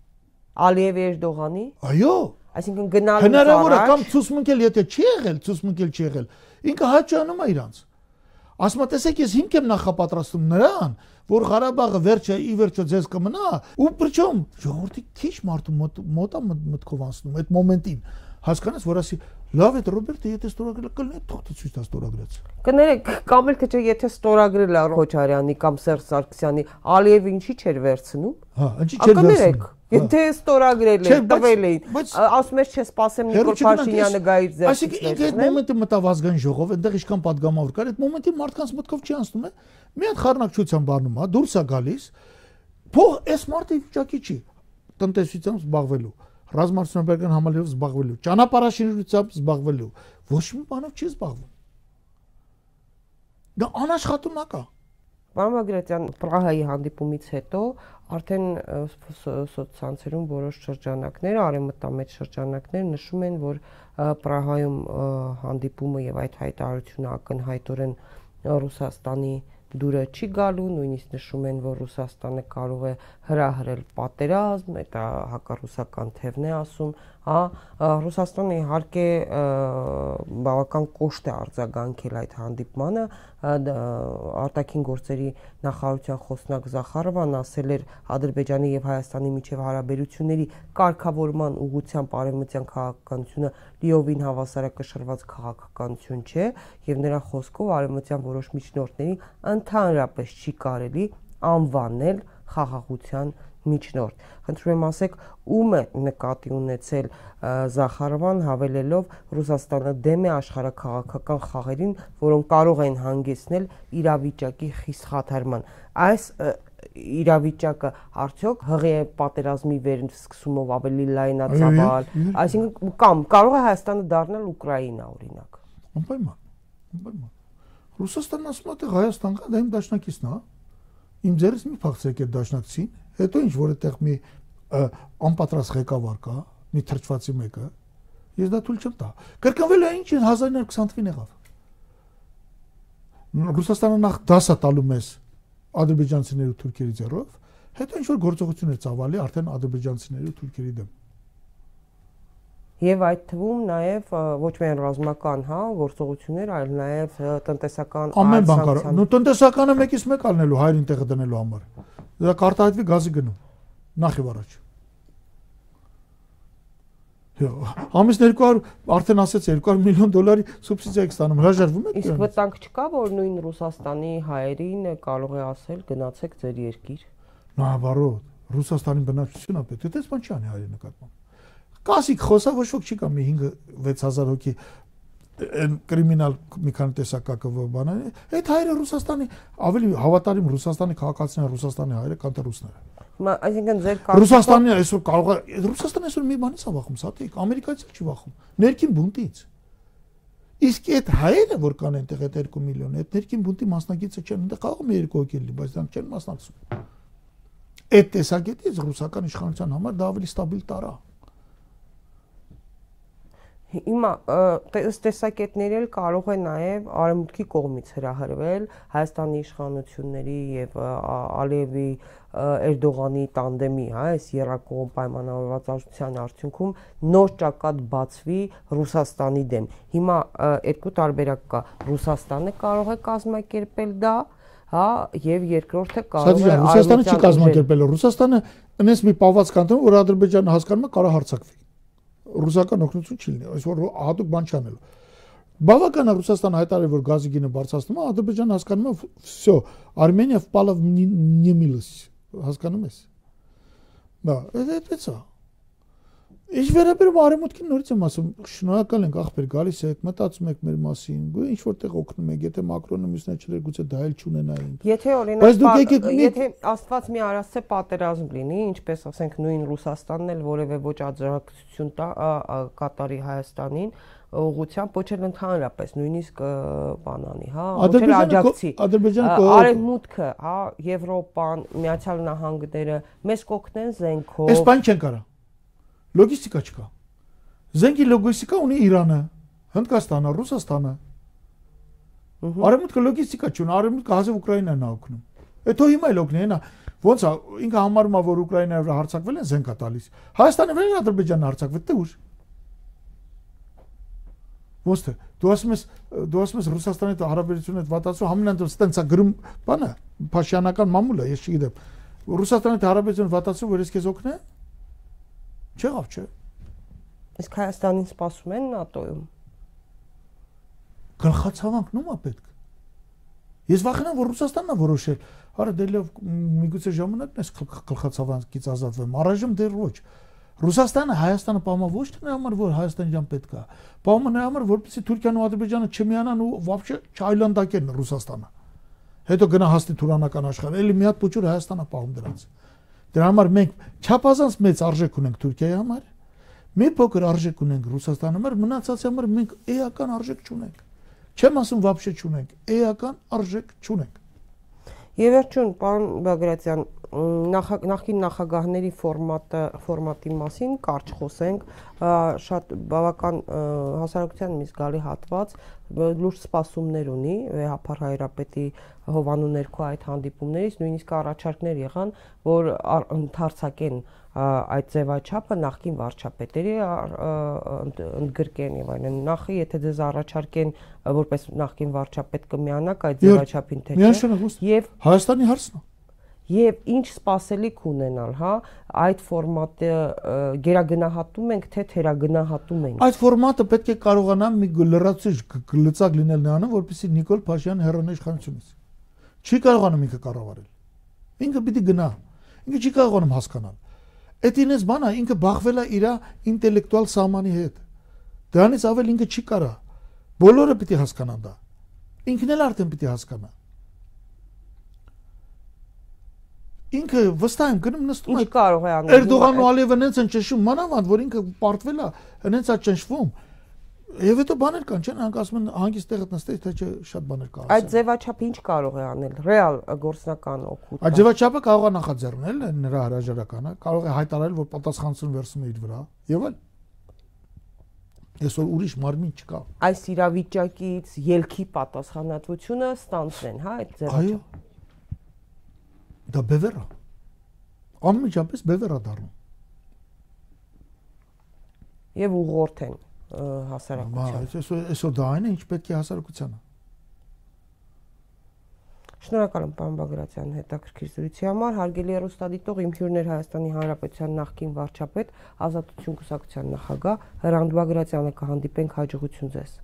Ալիևի Էրդողանի։ Այո, Այսինքն գնալու հնարավոր է կամ ցուսմունքել, եթե չի եղել, ցուսմունքել չի եղել, ինքը հաճանում է իրանց։ Ասում է, տեսեք, ես հիմք եմ նախապատրաստում նրան, որ Ղարաբաղը վերջը ի վերջո ձեզ կմնա, ու պրճոմ ժողովրդի քիչ մարդու մոտա մտքով անցնում այդ մոմենտին հասկանաս, որ ասի, լավ է Ռոբերտը, եթե ստորագրել կլինի, թողտի ցույց տա ստորագրած։ Կներեք, կամ էլ չէ, եթե ստորագրել է Ռոչարյանի կամ Սերժ Սարգսյանի, Ալիևը ինչի չէր վերցնում։ Հա, ինչի չէր վերցնում։ Հա։ Եթե ստորագրել է, տվել էին, ասում ես չէ, սпасեմ Նիկոլ Փաշինյանը գայից ձեռքից։ Այսինքն ինքը այդ մոմենտը մտավ ազգային ժողով, այնտեղ իշքան падգամավոր կար, այդ մոմենտի մարդկանց մտքով չի անցնում է։ Մի հատ խառնակցության բառնում, հա, դուրս է գալիս։ Փող այս մարդը վիճակի չի տնտեսությամբ զբաղվելու, ռազմարտությունաբերական համալիրով զբաղվելու, ճանապարհաշինությամբ զբաղվելու, ոչ մի բանով չի զբաղվում։ Դա անաշխատունակ է։ Պարոն Բագրատյան, Պրահայի հանդիպումից հետո արդեն սոցցանցերում որոշ շրջանակներ, արեմտամետ շրջանակներ նշում են, որ Պրահայում հանդիպումը եւ այդ հայտարարությունը ակնհայտորեն Ռուսաստանի դուրը չի գալու, նույնիսկ նշում են, որ Ռուսաստանը կարող է հրահրել պատերազմ, դա հակառուսական թևն է ասում, հա, Ռուսաստանը իհարկե բավական կոշտ է արձագանքել այդ հանդիպմանը, արտաքին գործերի նախարարության խոսնակ Զախարովան ասել էր Ադրբեջանի եւ Հայաստանի միջև հարաբերությունների կարգավորման ուղղությամբ արևմտյան քաղաքականությունը լիովին հավասարակշռված քաղաքականություն չէ եւ նրա խոսքով արևմտյան որոշ միջնորդների ընդհանրապես չի կարելի անվանել խաղաղության միջնորդ։ Խնդրում եմ ասեք, ում է նկատի ունեցել Զախարովան հավելելով Ռուսաստանը դեմ է աշխարհակաղակական խաղերին, որոնք կարող են հանգեցնել իրավիճակի խիստ խաթարման։ Այս իրավիճակը արդյոք հղի է պատերազմի վերսկսումով ավելի լայնածավալ, այսինքն կամ կարող է Հայաստանը դառնալ Ուկրաինա օրինակ։ Անպայման։ Անպայման։ Ռուսաստանն ասում է, թե Հայաստան կա, դա իմ դաշնակիցն է։ Իմ ձերս մի փախցրեք այդ դաշնակցին, Հետո ինչ որ այդտեղ մի անպատրաստ ղեկավար կա, մի թրջվածի մեկը, ես դա թույլ չեմ տա։ Կրկնվել է ինչ 1920 թվին եղավ։ Ռուսաստանը նախ դասա տալու մեզ ադրբեջանցիների ու թուրքերի ձեռով, հետո ինչ որ գործողություններ ծավալի արդեն ադրբեջանցիների ու թուրքերի դեմ եւ այդ թվում նաեւ ոչ միայն ռազմական, հա, գործողություններ, այլ նաեւ տնտեսական ամեն բան կարող։ Նու տնտեսականը մեկից մեկ ալնելու հայրին տեղը դնելու համար։ Դա կարտահայտվի գազի գնում։ Նախ եւ առաջ։ Ամիս 200 արդեն ասեց 200 միլիոն դոլարի սուբսիդիա եք ստանում, հրաժարվում եք։ Իսկ վտանգ չկա, որ նույն Ռուսաստանի հայերին կարող է ասել գնացեք ձեր երկիր։ Նահավարոտ, Ռուսաստանի բնակչությունը պետք է դες բան չի անի հայերի նկատմամբ։ Կասիկ խոսա ոչ ոք չի կա մի 5-6000 հոգի այն կրիմինալ մի քանի տեսակակը բանը այդ հայերը Ռուսաստանի ավելի հավատարիմ Ռուսաստանի քաղաքացիները Ռուսաստանի հայերը քան թե ռուսները Մա այսինքն ձեր Ռուսաստանը այսօր կարող է Ռուսաստանը այսօր մի բանից է վախում, սատիկ, ամերիկացիք չի վախում, ներքին բունտից։ Իսկ այդ հայերը, որ կան այնտեղ այդ 2 միլիոն, այդ ներքին բունտի մասնակիցը չեն, այնտեղ կարող է երկու հոգի լինի, բայց դրանք չեն մասնակցում։ Այդ տեսակետից ռուսական իշխանության համար դա ավելի ստաբիլ տարա։ Հիմա ըստ տեսակետների էլ կարող է նաև արևմուտքի կողմից հրահրվել Հայաստանի իշխանությունների եւ Ալիևի Էրդողանի տանդեմի, հա, այս երակողմ պայմանավորվածության արդյունքում նոր ճակատ բացվի Ռուսաստանի դեմ։ Հիմա երկու տարբերակ կա։ Ռուսաստանը կարող է կազմակերպել դա, հա, եւ երկրորդը կարող է Ռուսաստանը չի կազմակերպել։ Ռուսաստանը այնպես մի պահված կանտոն, որ Ադրբեջանը հասկանում է կարող հարցակվի ռուսական օգնություն չի լինի, այսօր հատուկ բան չանելու։ Բավական է Ռուսաստանը հայտարարել, որ գազի գինը բարձրացնում է, Ադրբեջանը հասկանում է, всё, Արմենիա впала в немилость, հասկանում ես։ Դա, այդպես է։ Ինչ վերաբերում արեմուտքին նորից եմ ասում, շնորհակալ ենք ախպեր գալիս եք, մտածում եք մեր մասին, գույ ինչ որտեղ օգնում եք, եթե մակրոնը մյուսներ չլեր գուցե դա էլ չունենայինք։ Եթե օրինակ եթե Աստված մի արասցե պատերազմ լինի, ինչպես ասենք նույն Ռուսաստանն էլ որևէ ոչ աջակցություն տա կատարի Հայաստանին, ուղղությամբ ոչ էլ ընդհանրապես նույնիսկ բանանի, հա, ոչ էլ աջակցի։ Ադրբեջանը արևմուտքը, հա, Եվրոպան, Միացյալ Նահանգները մեզ կօգնեն զենքով։ Այս բան չեն կարա լոգիստիկա չկա։ Զենքի լոգիստիկա ունի Իրանը, Հնդկաստանը, Ռուսաստանը։ Արևմուտքը լոգիստիկա չունի, արևմուտքը հազիվ Ուկրաինան է օգնում։ Էթո հիմա էլ օգնի, հենա ոնց է ինքը համարում է որ Ուկրաինայի վրա հարցակվել են զենքա տալիս։ Հայաստանի վրա Ադրբեջանը հարցակվել, դե ուր։ Ոնց թե դու ասում ես դու ասում ես Ռուսաստանի հետ հարաբերությունը վատացու համենայն տենց է գրում բանը Փաշյանական մամուլը, ես չգիտեմ։ Ռուսաստանի հետ հարաբերությունը վատացու որ ես քեզ օգնեմ Չեղավ, չէ։ Իսկ Հայաստանին սպասում են ՆԱՏՕ-ում։ Գլխացավանքն ո՞ւմ է պետք։ Ես վախենամ, որ Ռուսաստանն է որոշել։ Արա դե լավ, միգուցե ժամանակն էս գլխացավանքից ազատվեմ։ Առայժմ դեռ ոչ։ Ռուսաստանը Հայաստանը պահում ոչ թե նրա համար, որ Հայաստան իրան պետք է։ Պահում նրա համար, որպեսզի Թուրքիան ու Ադրբեջանը չմիանան ու вообще չայլանդակեն Ռուսաստանը։ Հետո գնա հասնի Թուրանական աշխարհ։ Էլի մի հատ փոչուր Հայաստանը պահում դրանց։ Դրա համար մենք չափազանց մեծ արժեք ունենք Թուրքիայի համար մի փոքր արժեք ունենք Ռուսաստանի համար, մնացածի համար մենք էական արժեք չունենք։ Չեմ ասում вообще չունենք, էական արժեք չունենք։ Եվ վերջում, պարոն Բագրատյան, նախին նախագահների ֆորմատը ֆորմատի մասին կարճ խոսենք շատ բավական հասարակության մի զգալի հատված լուրջ սպասումներ ունի վեհապար հայրապետի Հովանու ներքո այդ հանդիպումներից նույնիսկ առաջարկներ եղան, որ ընդարձակեն այդ ձևաչափը նախկին վարչապետերի ընդգրկեն եւ այլն։ Նախը եթե դեզ առաջարկեն որպես նախկին վարչապետ կմիանաք այդ ձևաչափին թե չէ։ Եվ Հայաստանի հարցն է եւ ինչ սпасելիք ունենալ, հա, այդ ֆորմատը գերագնահատում ենք, թե թերագնահատում ենք։ Այդ ֆորմատը պետք է կարողանա մի լրացիչ գլծակ լինել նրանով, որպեսզի Նիկոլ Փաշյան հերոնեշխանությունից Չի կարողանում ինքը կառավարել։ Ինքը պիտի գնա։ Ինքը չի կարողանում հասկանալ։ Այդ ինձ բանա ինքը բախվել է իր ինտելեկտուալ սահմանի հետ։ Դրանից ավել ինքը չի կարա։ Բոլորը պիտի հասկանան դա։ Ինքն էլ արդեն պիտի հասկանա։ ինքը վստահ եմ գնում նստում է կարող է անել Էրդողանն ու Ալիևը նենց են ճնշում մանավանդ որ ինքը պարտվել է նենց է ճնշվում Եվ հետո բաներ կան, չեն, հանք ասում են հանգիստ տեղը նստես, թե չէ շատ բաներ կա։ Այդ ձևաչափը ինչ կարող է անել։ Ռեալ գործնական օգուտ։ Այդ ձևաչափը կարող է նախաձեռնել նրա հրաժարականը, կարող է հայտարարել, որ պատասխանատվություն վերցնում է իր վրա, եւ այլ։ Այսօր ուրիշ մարմին չկա։ Այս իրավիճակից ելքի պատասխանատվությունը ստանցնեն, հա, այդ ձևաչափը։ Այո դա բևեր է անմիջապես բևեր է դառնում եւ ուղղորդ են հասարակության այսօր այսօր դա այն է ինչ պետք է հասարակությանը Շնորհակալ եմ պարոն Բագրատյան հետաքրքիր զրույցի համար։ Հարգելի հեռուստադիտող, իմ հյուրներ Հայաստանի Հանրապետության նախկին վարչապետ, Ազատություն կուսակցության նախագահ Հրանտ Բագրատյանը կհանդիպենք հաջողություն ձեզ։